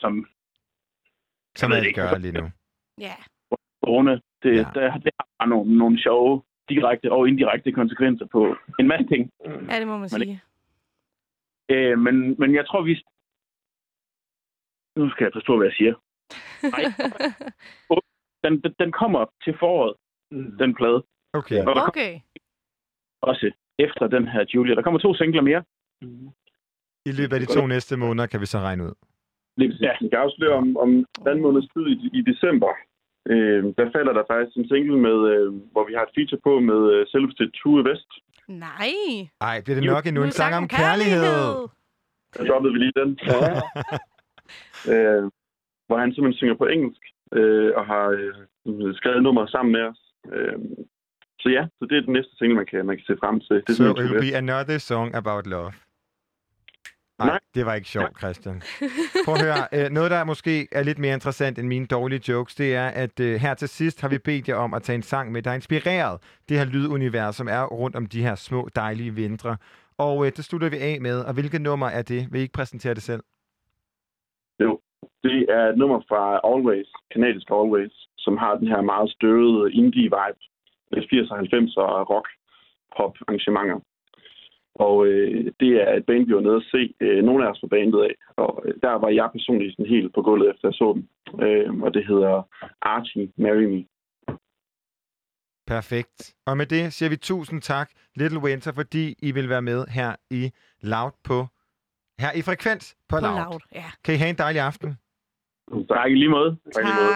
Som Som man ikke ikke. gør lige nu. Ja. corona. Det, Ja. der, det har bare nogle, nogle sjove direkte og indirekte konsekvenser på en masse ting. Ja, det må man Men sige. Øh, men, men jeg tror, vi... Nu skal jeg på, hvad jeg siger. Nej, den, den- den kommer til foråret, den plade. Okay. Og okay. også efter den her Julia. Der kommer to singler mere. I løbet af de to næste måneder kan vi så regne ud. Lige præcis. Ja. Jeg kan afsløre om, om den måneds tid i, i december. Øh, der falder der faktisk en single, med, øh, hvor vi har et feature på med øh, selveste Tue Vest. Nej. Ej, bliver det nok endnu en sang om kærlighed? Der droppede vi lige den. øh, hvor han simpelthen synger på engelsk, øh, og har øh, skrevet nummer sammen med os. Øh, så ja, så det er den næste single, man kan, man kan se frem til. Det er So it will be another song about love. Nej, Nej. det var ikke sjovt, Christian. Prøv at høre, øh, noget der måske er lidt mere interessant end mine dårlige jokes, det er, at øh, her til sidst har vi bedt jer om at tage en sang med, der er inspireret det her lydunivers, som er rundt om de her små, dejlige vintre. Og øh, det slutter vi af med, og hvilket nummer er det? Vil I ikke præsentere det selv? Jo, det er et nummer fra Always, kanadisk Always, som har den her meget støvede indie-vibe med 80'er og 90'er rock pop arrangementer. Og øh, det er et band, vi var nede at se øh, nogle af os på bandet af. Og øh, der var jeg personligt sådan helt på gulvet, efter jeg så dem. Øh, og det hedder Archie Marry Me. Perfekt. Og med det siger vi tusind tak, Little Winter, fordi I vil være med her i Loud på her i Frekvens på, På Loud. loud. Ja. Kan I have en dejlig aften? Tak i lige måde. Tak i lige måde.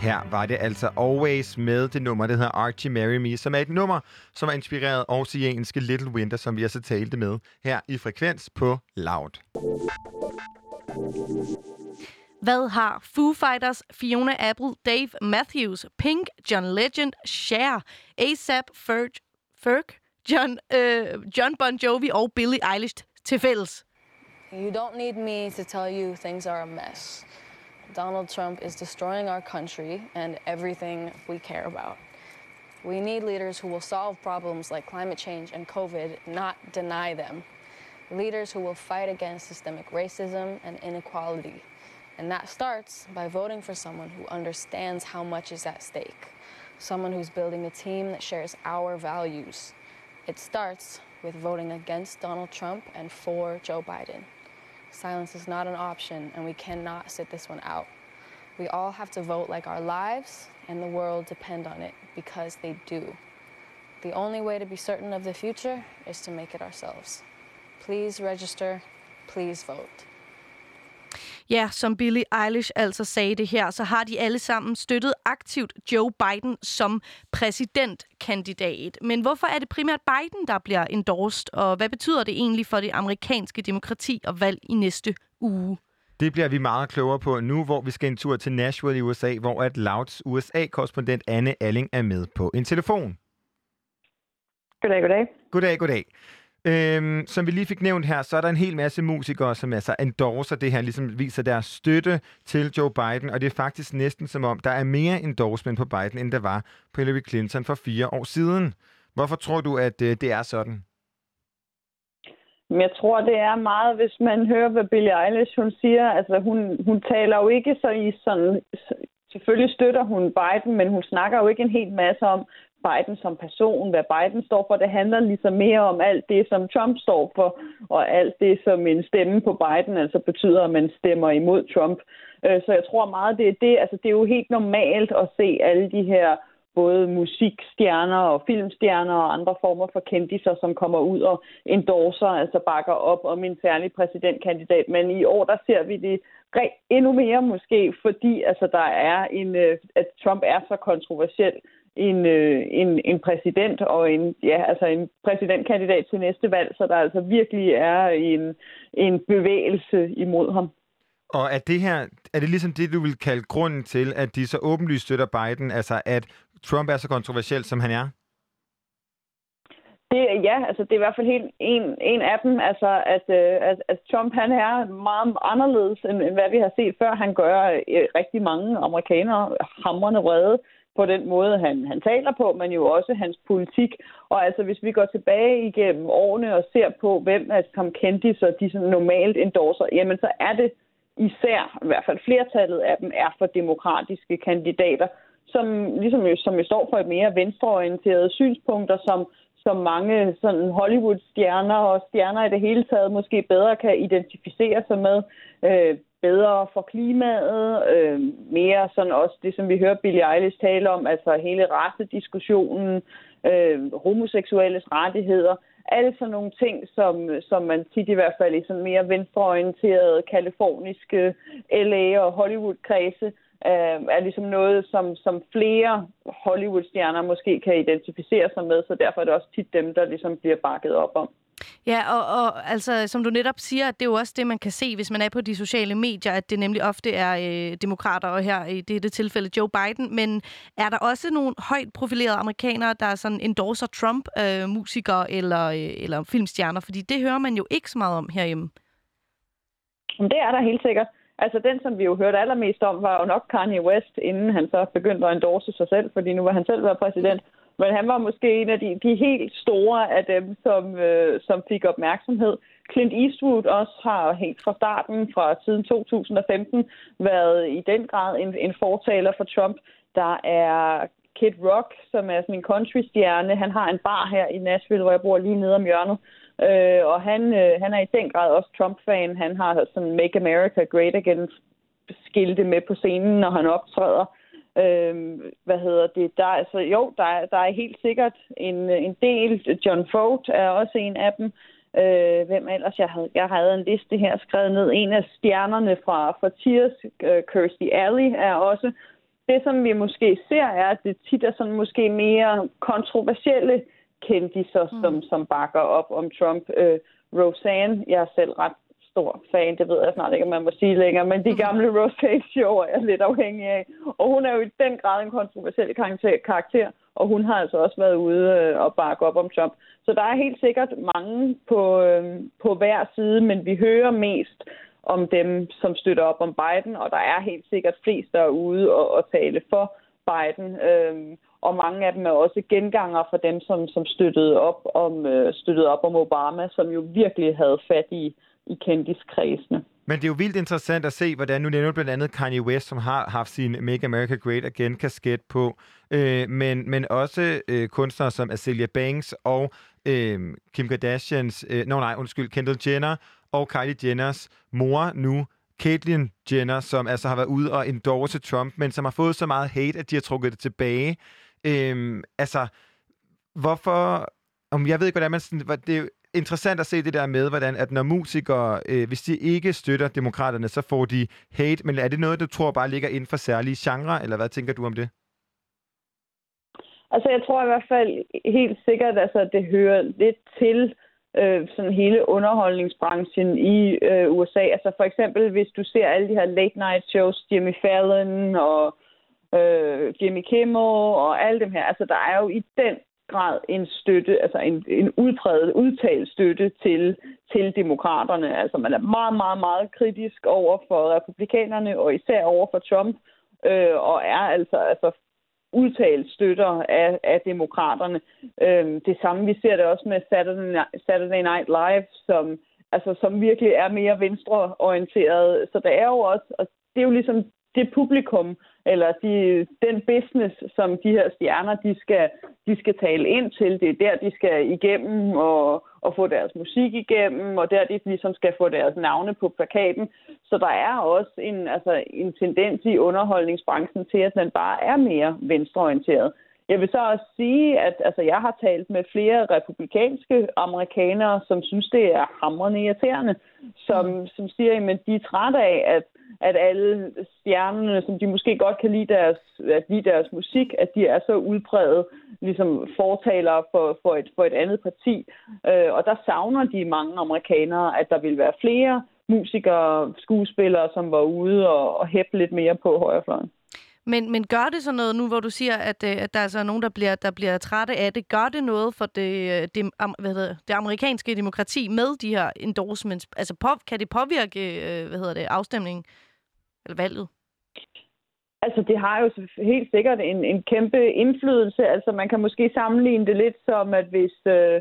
Her var det altså Always med det nummer, der hedder Archie Marry Me, som er et nummer, som er inspireret oceanske Little Winter, som vi også talte med her i Frekvens på Loud. Hvad har Foo Fighters, Fiona Apple, Dave Matthews, Pink, John Legend, Cher, ASAP, Ferg, Ferg John, øh, John Bon Jovi og Billie Eilish til fælles? You don't need me to tell you things are a mess. Donald Trump is destroying our country and everything we care about. We need leaders who will solve problems like climate change and COVID, not deny them. Leaders who will fight against systemic racism and inequality. And that starts by voting for someone who understands how much is at stake. Someone who's building a team that shares our values. It starts with voting against Donald Trump and for Joe Biden. Silence is not an option, and we cannot sit this one out. We all have to vote like our lives and the world depend on it because they do. The only way to be certain of the future is to make it ourselves. Please register. Please vote. Ja, som Billie Eilish altså sagde det her, så har de alle sammen støttet aktivt Joe Biden som præsidentkandidat. Men hvorfor er det primært Biden, der bliver endorsed, og hvad betyder det egentlig for det amerikanske demokrati og valg i næste uge? Det bliver vi meget klogere på nu, hvor vi skal en tur til Nashville i USA, hvor at Louds USA-korrespondent Anne Alling er med på en telefon. Goddag, goddag. Goddag, goddag. Øhm, som vi lige fik nævnt her, så er der en hel masse musikere, som altså endorser det her, ligesom viser deres støtte til Joe Biden, og det er faktisk næsten som om, der er mere endorsement på Biden, end der var på Hillary Clinton for fire år siden. Hvorfor tror du, at øh, det er sådan? Men jeg tror, det er meget, hvis man hører, hvad Billie Eilish hun siger. Altså, hun, hun taler jo ikke så i sådan... Selvfølgelig støtter hun Biden, men hun snakker jo ikke en hel masse om, Biden som person, hvad Biden står for. Det handler ligesom mere om alt det, som Trump står for, og alt det, som en stemme på Biden altså betyder, at man stemmer imod Trump. Øh, så jeg tror meget, det er det. Altså, det er jo helt normalt at se alle de her både musikstjerner og filmstjerner og andre former for kendiser, som kommer ud og endorser, altså bakker op om en særlig præsidentkandidat. Men i år, der ser vi det endnu mere måske, fordi altså, der er en, øh, at Trump er så kontroversiel en, øh, en, en præsident og en, ja, altså en præsidentkandidat til næste valg, så der altså virkelig er en, en bevægelse imod ham. Og er det her, er det ligesom det, du vil kalde grunden til, at de så åbenlyst støtter Biden, altså at Trump er så kontroversiel, som han er? Det, ja, altså det er i hvert fald helt en, en af dem, altså at, øh, at, at Trump han er meget anderledes, end, end hvad vi har set før. Han gør øh, rigtig mange amerikanere hamrende vrede på den måde, han, han taler på, men jo også hans politik. Og altså, hvis vi går tilbage igennem årene og ser på, hvem af som kendiser de sådan normalt endorser, jamen så er det især, i hvert fald flertallet af dem, er for demokratiske kandidater, som ligesom jo, som jo står for et mere venstreorienteret synspunkter, som, som mange sådan Hollywood-stjerner og stjerner i det hele taget måske bedre kan identificere sig med. Øh, bedre for klimaet, øh, mere sådan også det, som vi hører Billie Eilish tale om, altså hele racediskussionen, øh, homoseksuelles rettigheder, alle sådan nogle ting, som, som man tit i hvert fald i sådan mere venstreorienterede kaliforniske LA og Hollywood-kredse, øh, er ligesom noget, som, som flere Hollywood-stjerner måske kan identificere sig med, så derfor er det også tit dem, der ligesom bliver bakket op om. Ja, og, og altså, som du netop siger, det er jo også det, man kan se, hvis man er på de sociale medier, at det nemlig ofte er øh, demokrater, og her i dette tilfælde Joe Biden. Men er der også nogle højt profilerede amerikanere, der sådan endorser Trump, øh, musikere eller, øh, eller filmstjerner? Fordi det hører man jo ikke så meget om herhjemme. Men det er der helt sikkert. Altså den, som vi jo hørte allermest om, var jo nok Kanye West, inden han så begyndte at endorse sig selv, fordi nu var han selv været præsident. Men han var måske en af de, de helt store af dem, som, øh, som fik opmærksomhed. Clint Eastwood også har helt fra starten, fra siden 2015, været i den grad en, en fortaler for Trump. Der er Kid Rock, som er sådan en country-stjerne. Han har en bar her i Nashville, hvor jeg bor lige nede om hjørnet. Øh, og han, øh, han er i den grad også Trump-fan. Han har sådan Make America Great Again skilte med på scenen, når han optræder. Øh, hvad hedder det? Der, er- altså, jo, der, er- der er helt sikkert en, en del. John Vogt er også en af dem. Øh, hvem ellers? Jeg havde, jeg havde en liste her skrevet ned. En af stjernerne fra, fra Tears, øh, Kirstie Alley, er også. Det, som vi måske ser, er, at det tit er sådan måske mere kontroversielle kendiser, mm. som, som bakker op om Trump. Øh, Roseanne, jeg er selv ret stor fan, det ved jeg snart ikke, om man må sige længere, men de gamle Roseanne-show er jeg lidt afhængig af. Og hun er jo i den grad en kontroversiel karakter, og hun har altså også været ude øh, og bakke op om Trump. Så der er helt sikkert mange på, øh, på hver side, men vi hører mest om dem, som støtter op om Biden, og der er helt sikkert flest, der er ude og, og tale for Biden. Øhm, og mange af dem er også genganger for dem, som, som støttede, op om, øh, støttede op om Obama, som jo virkelig havde fat i, i kendiskredsene. Men det er jo vildt interessant at se, hvordan nu nævner blandt andet Kanye West, som har haft sin Make America Great Again kasket på, øh, men, men også øh, kunstnere som Azealia Banks og øh, Kim Kardashians, øh, no, nej, undskyld, Kendall Jenner og Kylie Jenners mor nu, Caitlyn Jenner, som altså har været ude og endorse Trump, men som har fået så meget hate, at de har trukket det tilbage. Øh, altså, hvorfor... Om jeg ved ikke, hvordan man... Sådan, hvor- det interessant at se det der med, hvordan at når musikere, øh, hvis de ikke støtter demokraterne, så får de hate. Men er det noget, du tror bare ligger inden for særlige genrer, eller hvad tænker du om det? Altså, jeg tror i hvert fald helt sikkert, altså, at det hører lidt til øh, sådan hele underholdningsbranchen i øh, USA. Altså, for eksempel, hvis du ser alle de her late night shows, Jimmy Fallon og øh, Jimmy Kimmel og alle dem her, altså, der er jo i den grad en støtte, altså en, en udpræget, udtalt støtte til, til demokraterne. Altså man er meget, meget, meget kritisk over for republikanerne, og især over for Trump, øh, og er altså, altså udtalt støtter af, af demokraterne. Øhm, det samme, vi ser det også med Saturday Night, Saturday Night Live, som, altså, som virkelig er mere venstreorienteret. Så der er jo også, og det er jo ligesom det publikum, eller de, den business, som de her stjerner, de skal, de skal tale ind til. Det er der, de skal igennem og, og få deres musik igennem, og der de ligesom skal få deres navne på plakaten. Så der er også en, altså, en tendens i underholdningsbranchen til, at den bare er mere venstreorienteret. Jeg vil så også sige, at altså, jeg har talt med flere republikanske amerikanere, som synes, det er hamrende irriterende, som, som siger, at de er trætte af, at, at alle stjernerne, som de måske godt kan lide deres, at lide deres musik, at de er så udpræget ligesom fortalere for, for, et, for et andet parti. Øh, og der savner de mange amerikanere, at der vil være flere musikere, skuespillere, som var ude og, og hæppe lidt mere på højrefløjen. Men, men gør det så noget nu, hvor du siger, at, øh, at der altså er så nogen, der bliver, der bliver trætte af det? Gør det noget for det, øh, det, hvad hedder, det, amerikanske demokrati med de her endorsements? Altså på, kan det påvirke øh, hvad hedder det, afstemningen eller valget? Altså, det har jo helt sikkert en, en kæmpe indflydelse. Altså, man kan måske sammenligne det lidt som, at hvis, øh,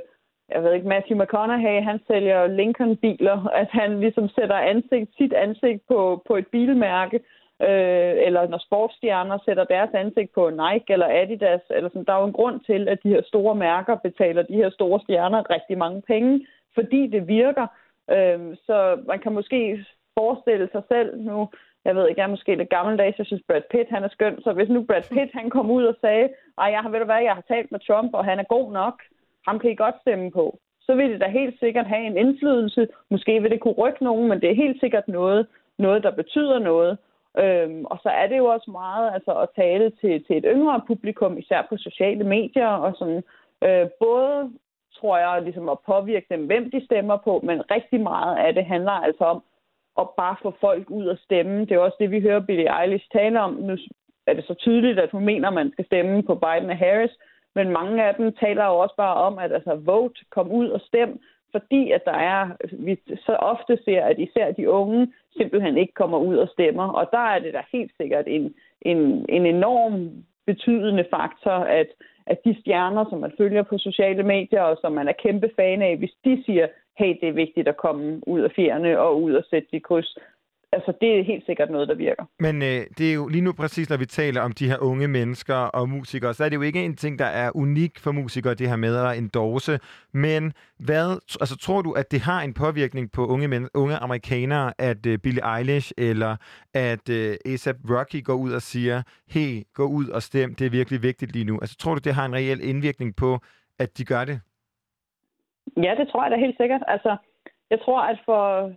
jeg ved ikke, Matthew McConaughey, han sælger Lincoln-biler, at han ligesom sætter ansigt, sit ansigt på, på et bilmærke, øh, Øh, eller når sportsstjerner sætter deres ansigt på Nike eller Adidas, eller sådan, der er jo en grund til, at de her store mærker betaler de her store stjerner rigtig mange penge, fordi det virker. Øh, så man kan måske forestille sig selv nu, jeg ved ikke, jeg er måske lidt gammeldags, jeg synes Brad Pitt, han er skøn, så hvis nu Brad Pitt, han kom ud og sagde, ej, jeg har, ved du hvad, jeg har talt med Trump, og han er god nok, ham kan I godt stemme på, så vil det da helt sikkert have en indflydelse. Måske vil det kunne rykke nogen, men det er helt sikkert noget, noget der betyder noget. Øhm, og så er det jo også meget altså, at tale til, til et yngre publikum, især på sociale medier, og sådan, øh, både tror jeg, ligesom at påvirke dem, hvem de stemmer på, men rigtig meget af det handler altså om at bare få folk ud og stemme. Det er også det, vi hører Billie Eilish tale om. Nu er det så tydeligt, at hun mener, at man skal stemme på Biden og Harris, men mange af dem taler jo også bare om, at altså vote, kom ud og stem, fordi at der er, vi så ofte ser, at især de unge simpelthen ikke kommer ud og stemmer. Og der er det da helt sikkert en, en, en enorm betydende faktor, at, at de stjerner, som man følger på sociale medier, og som man er kæmpe fan af, hvis de siger, hey, det er vigtigt at komme ud af fjerne og ud og sætte de kryds, altså det er helt sikkert noget, der virker. Men øh, det er jo lige nu præcis, når vi taler om de her unge mennesker og musikere, så er det jo ikke en ting, der er unik for musikere, det her med at endorse. Men hvad, altså, tror du, at det har en påvirkning på unge, men, unge amerikanere, at øh, Billie Eilish eller at øh, A$AP Rocky går ud og siger, hey, gå ud og stem, det er virkelig vigtigt lige nu. Altså tror du, det har en reel indvirkning på, at de gør det? Ja, det tror jeg da helt sikkert. Altså, jeg tror, at for,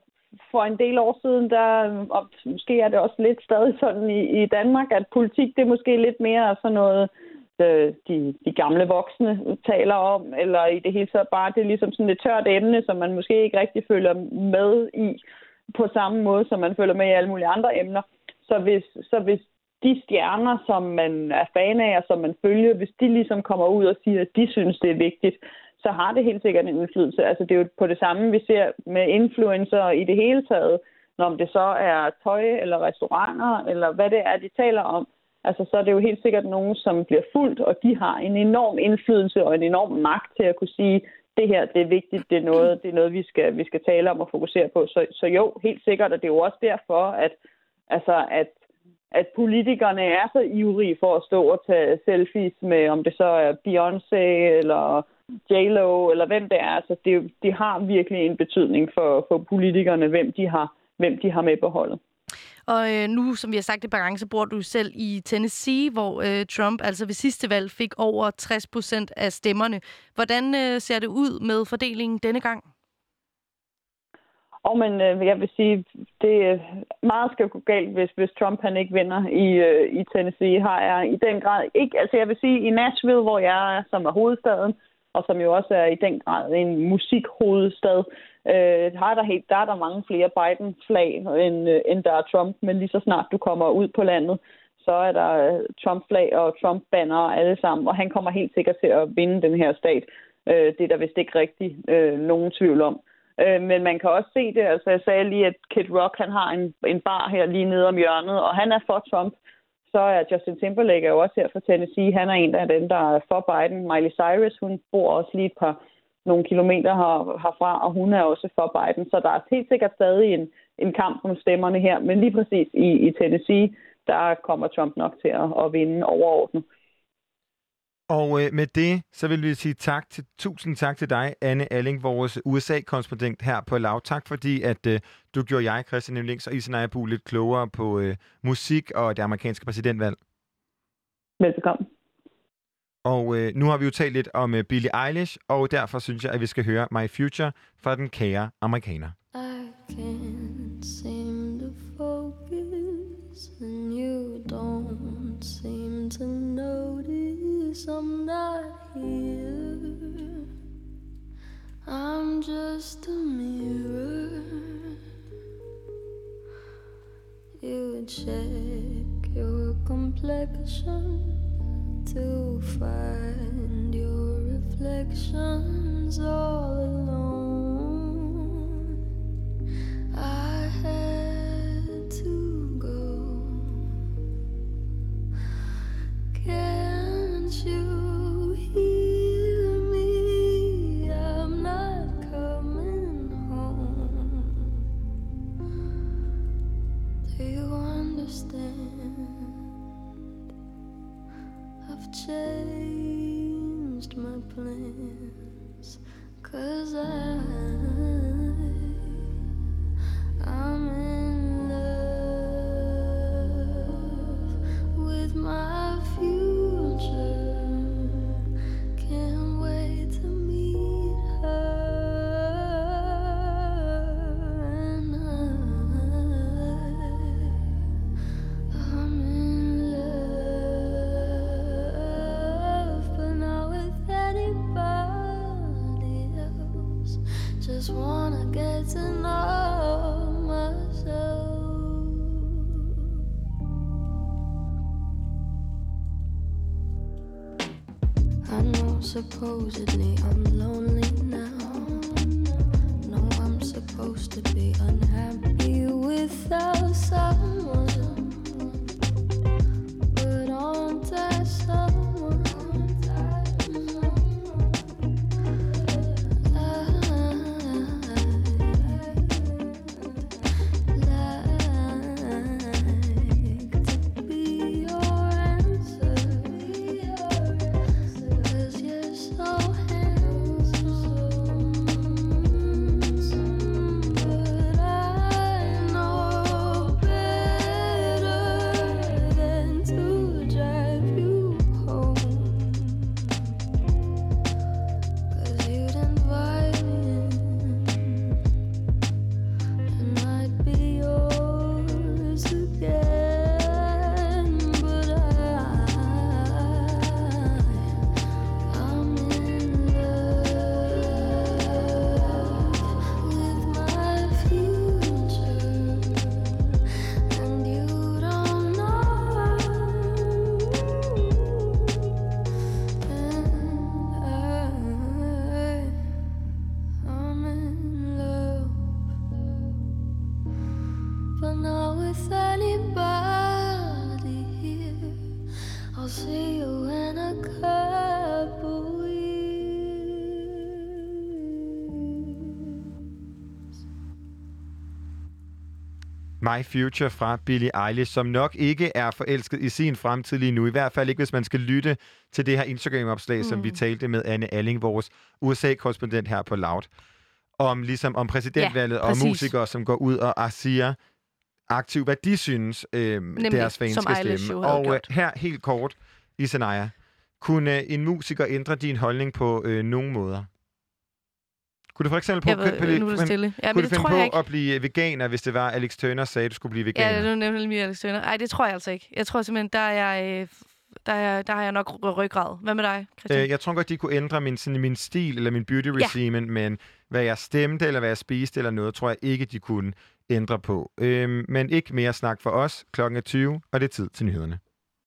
for en del år siden, der, og måske er det også lidt stadig sådan i, i Danmark, at politik det er måske lidt mere sådan noget, øh, de, de gamle voksne taler om, eller i det hele taget bare, det er ligesom sådan et tørt emne, som man måske ikke rigtig følger med i på samme måde, som man følger med i alle mulige andre emner. Så hvis, så hvis de stjerner, som man er fan af, og som man følger, hvis de ligesom kommer ud og siger, at de synes, det er vigtigt, så har det helt sikkert en indflydelse. Altså, det er jo på det samme, vi ser med influencer i det hele taget, når det så er tøj eller restauranter, eller hvad det er, de taler om. Altså, så er det jo helt sikkert nogen, som bliver fuldt, og de har en enorm indflydelse og en enorm magt til at kunne sige, det her, det er vigtigt, det er noget, det er noget vi, skal, vi skal tale om og fokusere på. Så, så jo, helt sikkert, og det er jo også derfor, at, altså, at, at politikerne er så ivrige for at stå og tage selfies med, om det så er Beyoncé eller J-Lo, eller hvem det er. Altså, det, det har virkelig en betydning for, for politikerne, hvem de har, hvem de har med på holdet. Og øh, nu, som vi har sagt et par gange, så bor du selv i Tennessee, hvor øh, Trump altså ved sidste valg fik over 60 procent af stemmerne. Hvordan øh, ser det ud med fordelingen denne gang? Og men øh, jeg vil sige, det meget skal gå galt, hvis, hvis Trump han ikke vinder i, øh, i Tennessee. Har jeg i den grad ikke, altså jeg vil sige, i Nashville, hvor jeg er, som er hovedstaden, og som jo også er i den grad en musikhovedstad, øh, har der, helt, der er der mange flere Biden-flag, end, øh, end der er Trump. Men lige så snart du kommer ud på landet, så er der øh, Trump-flag og Trump-banner alle sammen, og han kommer helt sikkert til at vinde den her stat. Øh, det er der vist ikke rigtig øh, nogen tvivl om. Øh, men man kan også se det, altså jeg sagde lige, at Kid Rock han har en, en bar her lige nede om hjørnet, og han er for Trump. Så er Justin Timberlake jo også her fra Tennessee. Han er en af dem, der er for Biden. Miley Cyrus, hun bor også lige et par nogle kilometer her, herfra, og hun er også for Biden. Så der er helt sikkert stadig en, en kamp om stemmerne her. Men lige præcis i, i Tennessee, der kommer Trump nok til at, at vinde overordnet. Og øh, med det, så vil vi sige tak til, tusind tak til dig, Anne Alling, vores USA-korrespondent her på Lav. Tak fordi, at øh, du gjorde jeg, Christian Emlings og Isenaya Bu lidt klogere på øh, musik og det amerikanske præsidentvalg. Velbekomme. Og øh, nu har vi jo talt lidt om øh, Billie Eilish, og derfor synes jeg, at vi skal høre My Future fra den kære amerikaner. I can't seem to focus, and you don't seem to notice I'm not here. I'm just a mirror. You check your complexion to find your reflections all alone. I had to go. Do you understand? I've changed my plans. Cause I supposedly My Future fra Billie Eilish, som nok ikke er forelsket i sin fremtid lige nu. I hvert fald ikke, hvis man skal lytte til det her Instagram-opslag, mm. som vi talte med Anne Alling, vores USA-korrespondent her på Loud. Om, ligesom, om præsidentvalget Ja, og musikere, som går ud og, siger aktivt, hvad de synes, øh, deres fans skal Eilish stemme. Og øh, her helt kort, Isanaya. Kunne øh, en musiker ændre din holdning på øh, nogen måder? Kunne du for eksempel på, Jeg ved, kunne- nu er det stille. Ja, men kunne det du finde tror på jeg ikke. at blive veganer, hvis det var Alex Turner sagde, at du skulle blive veganer? Ja, det er nemlig Alex Turner. Ej, det tror jeg altså ikke. Jeg tror simpelthen, der er jeg, øh, der er, der har jeg nok ry- ryggrad. Hvad med dig, Christian? Øh, jeg tror godt, de kunne ændre min, sådan, min stil eller min beauty Ja. regime, men hvad jeg stemte eller hvad jeg spiste eller noget, tror jeg ikke, de kunne ændre på. Øhm, men ikke mere snak for os. Klokken er 20, og det er tid til nyhederne.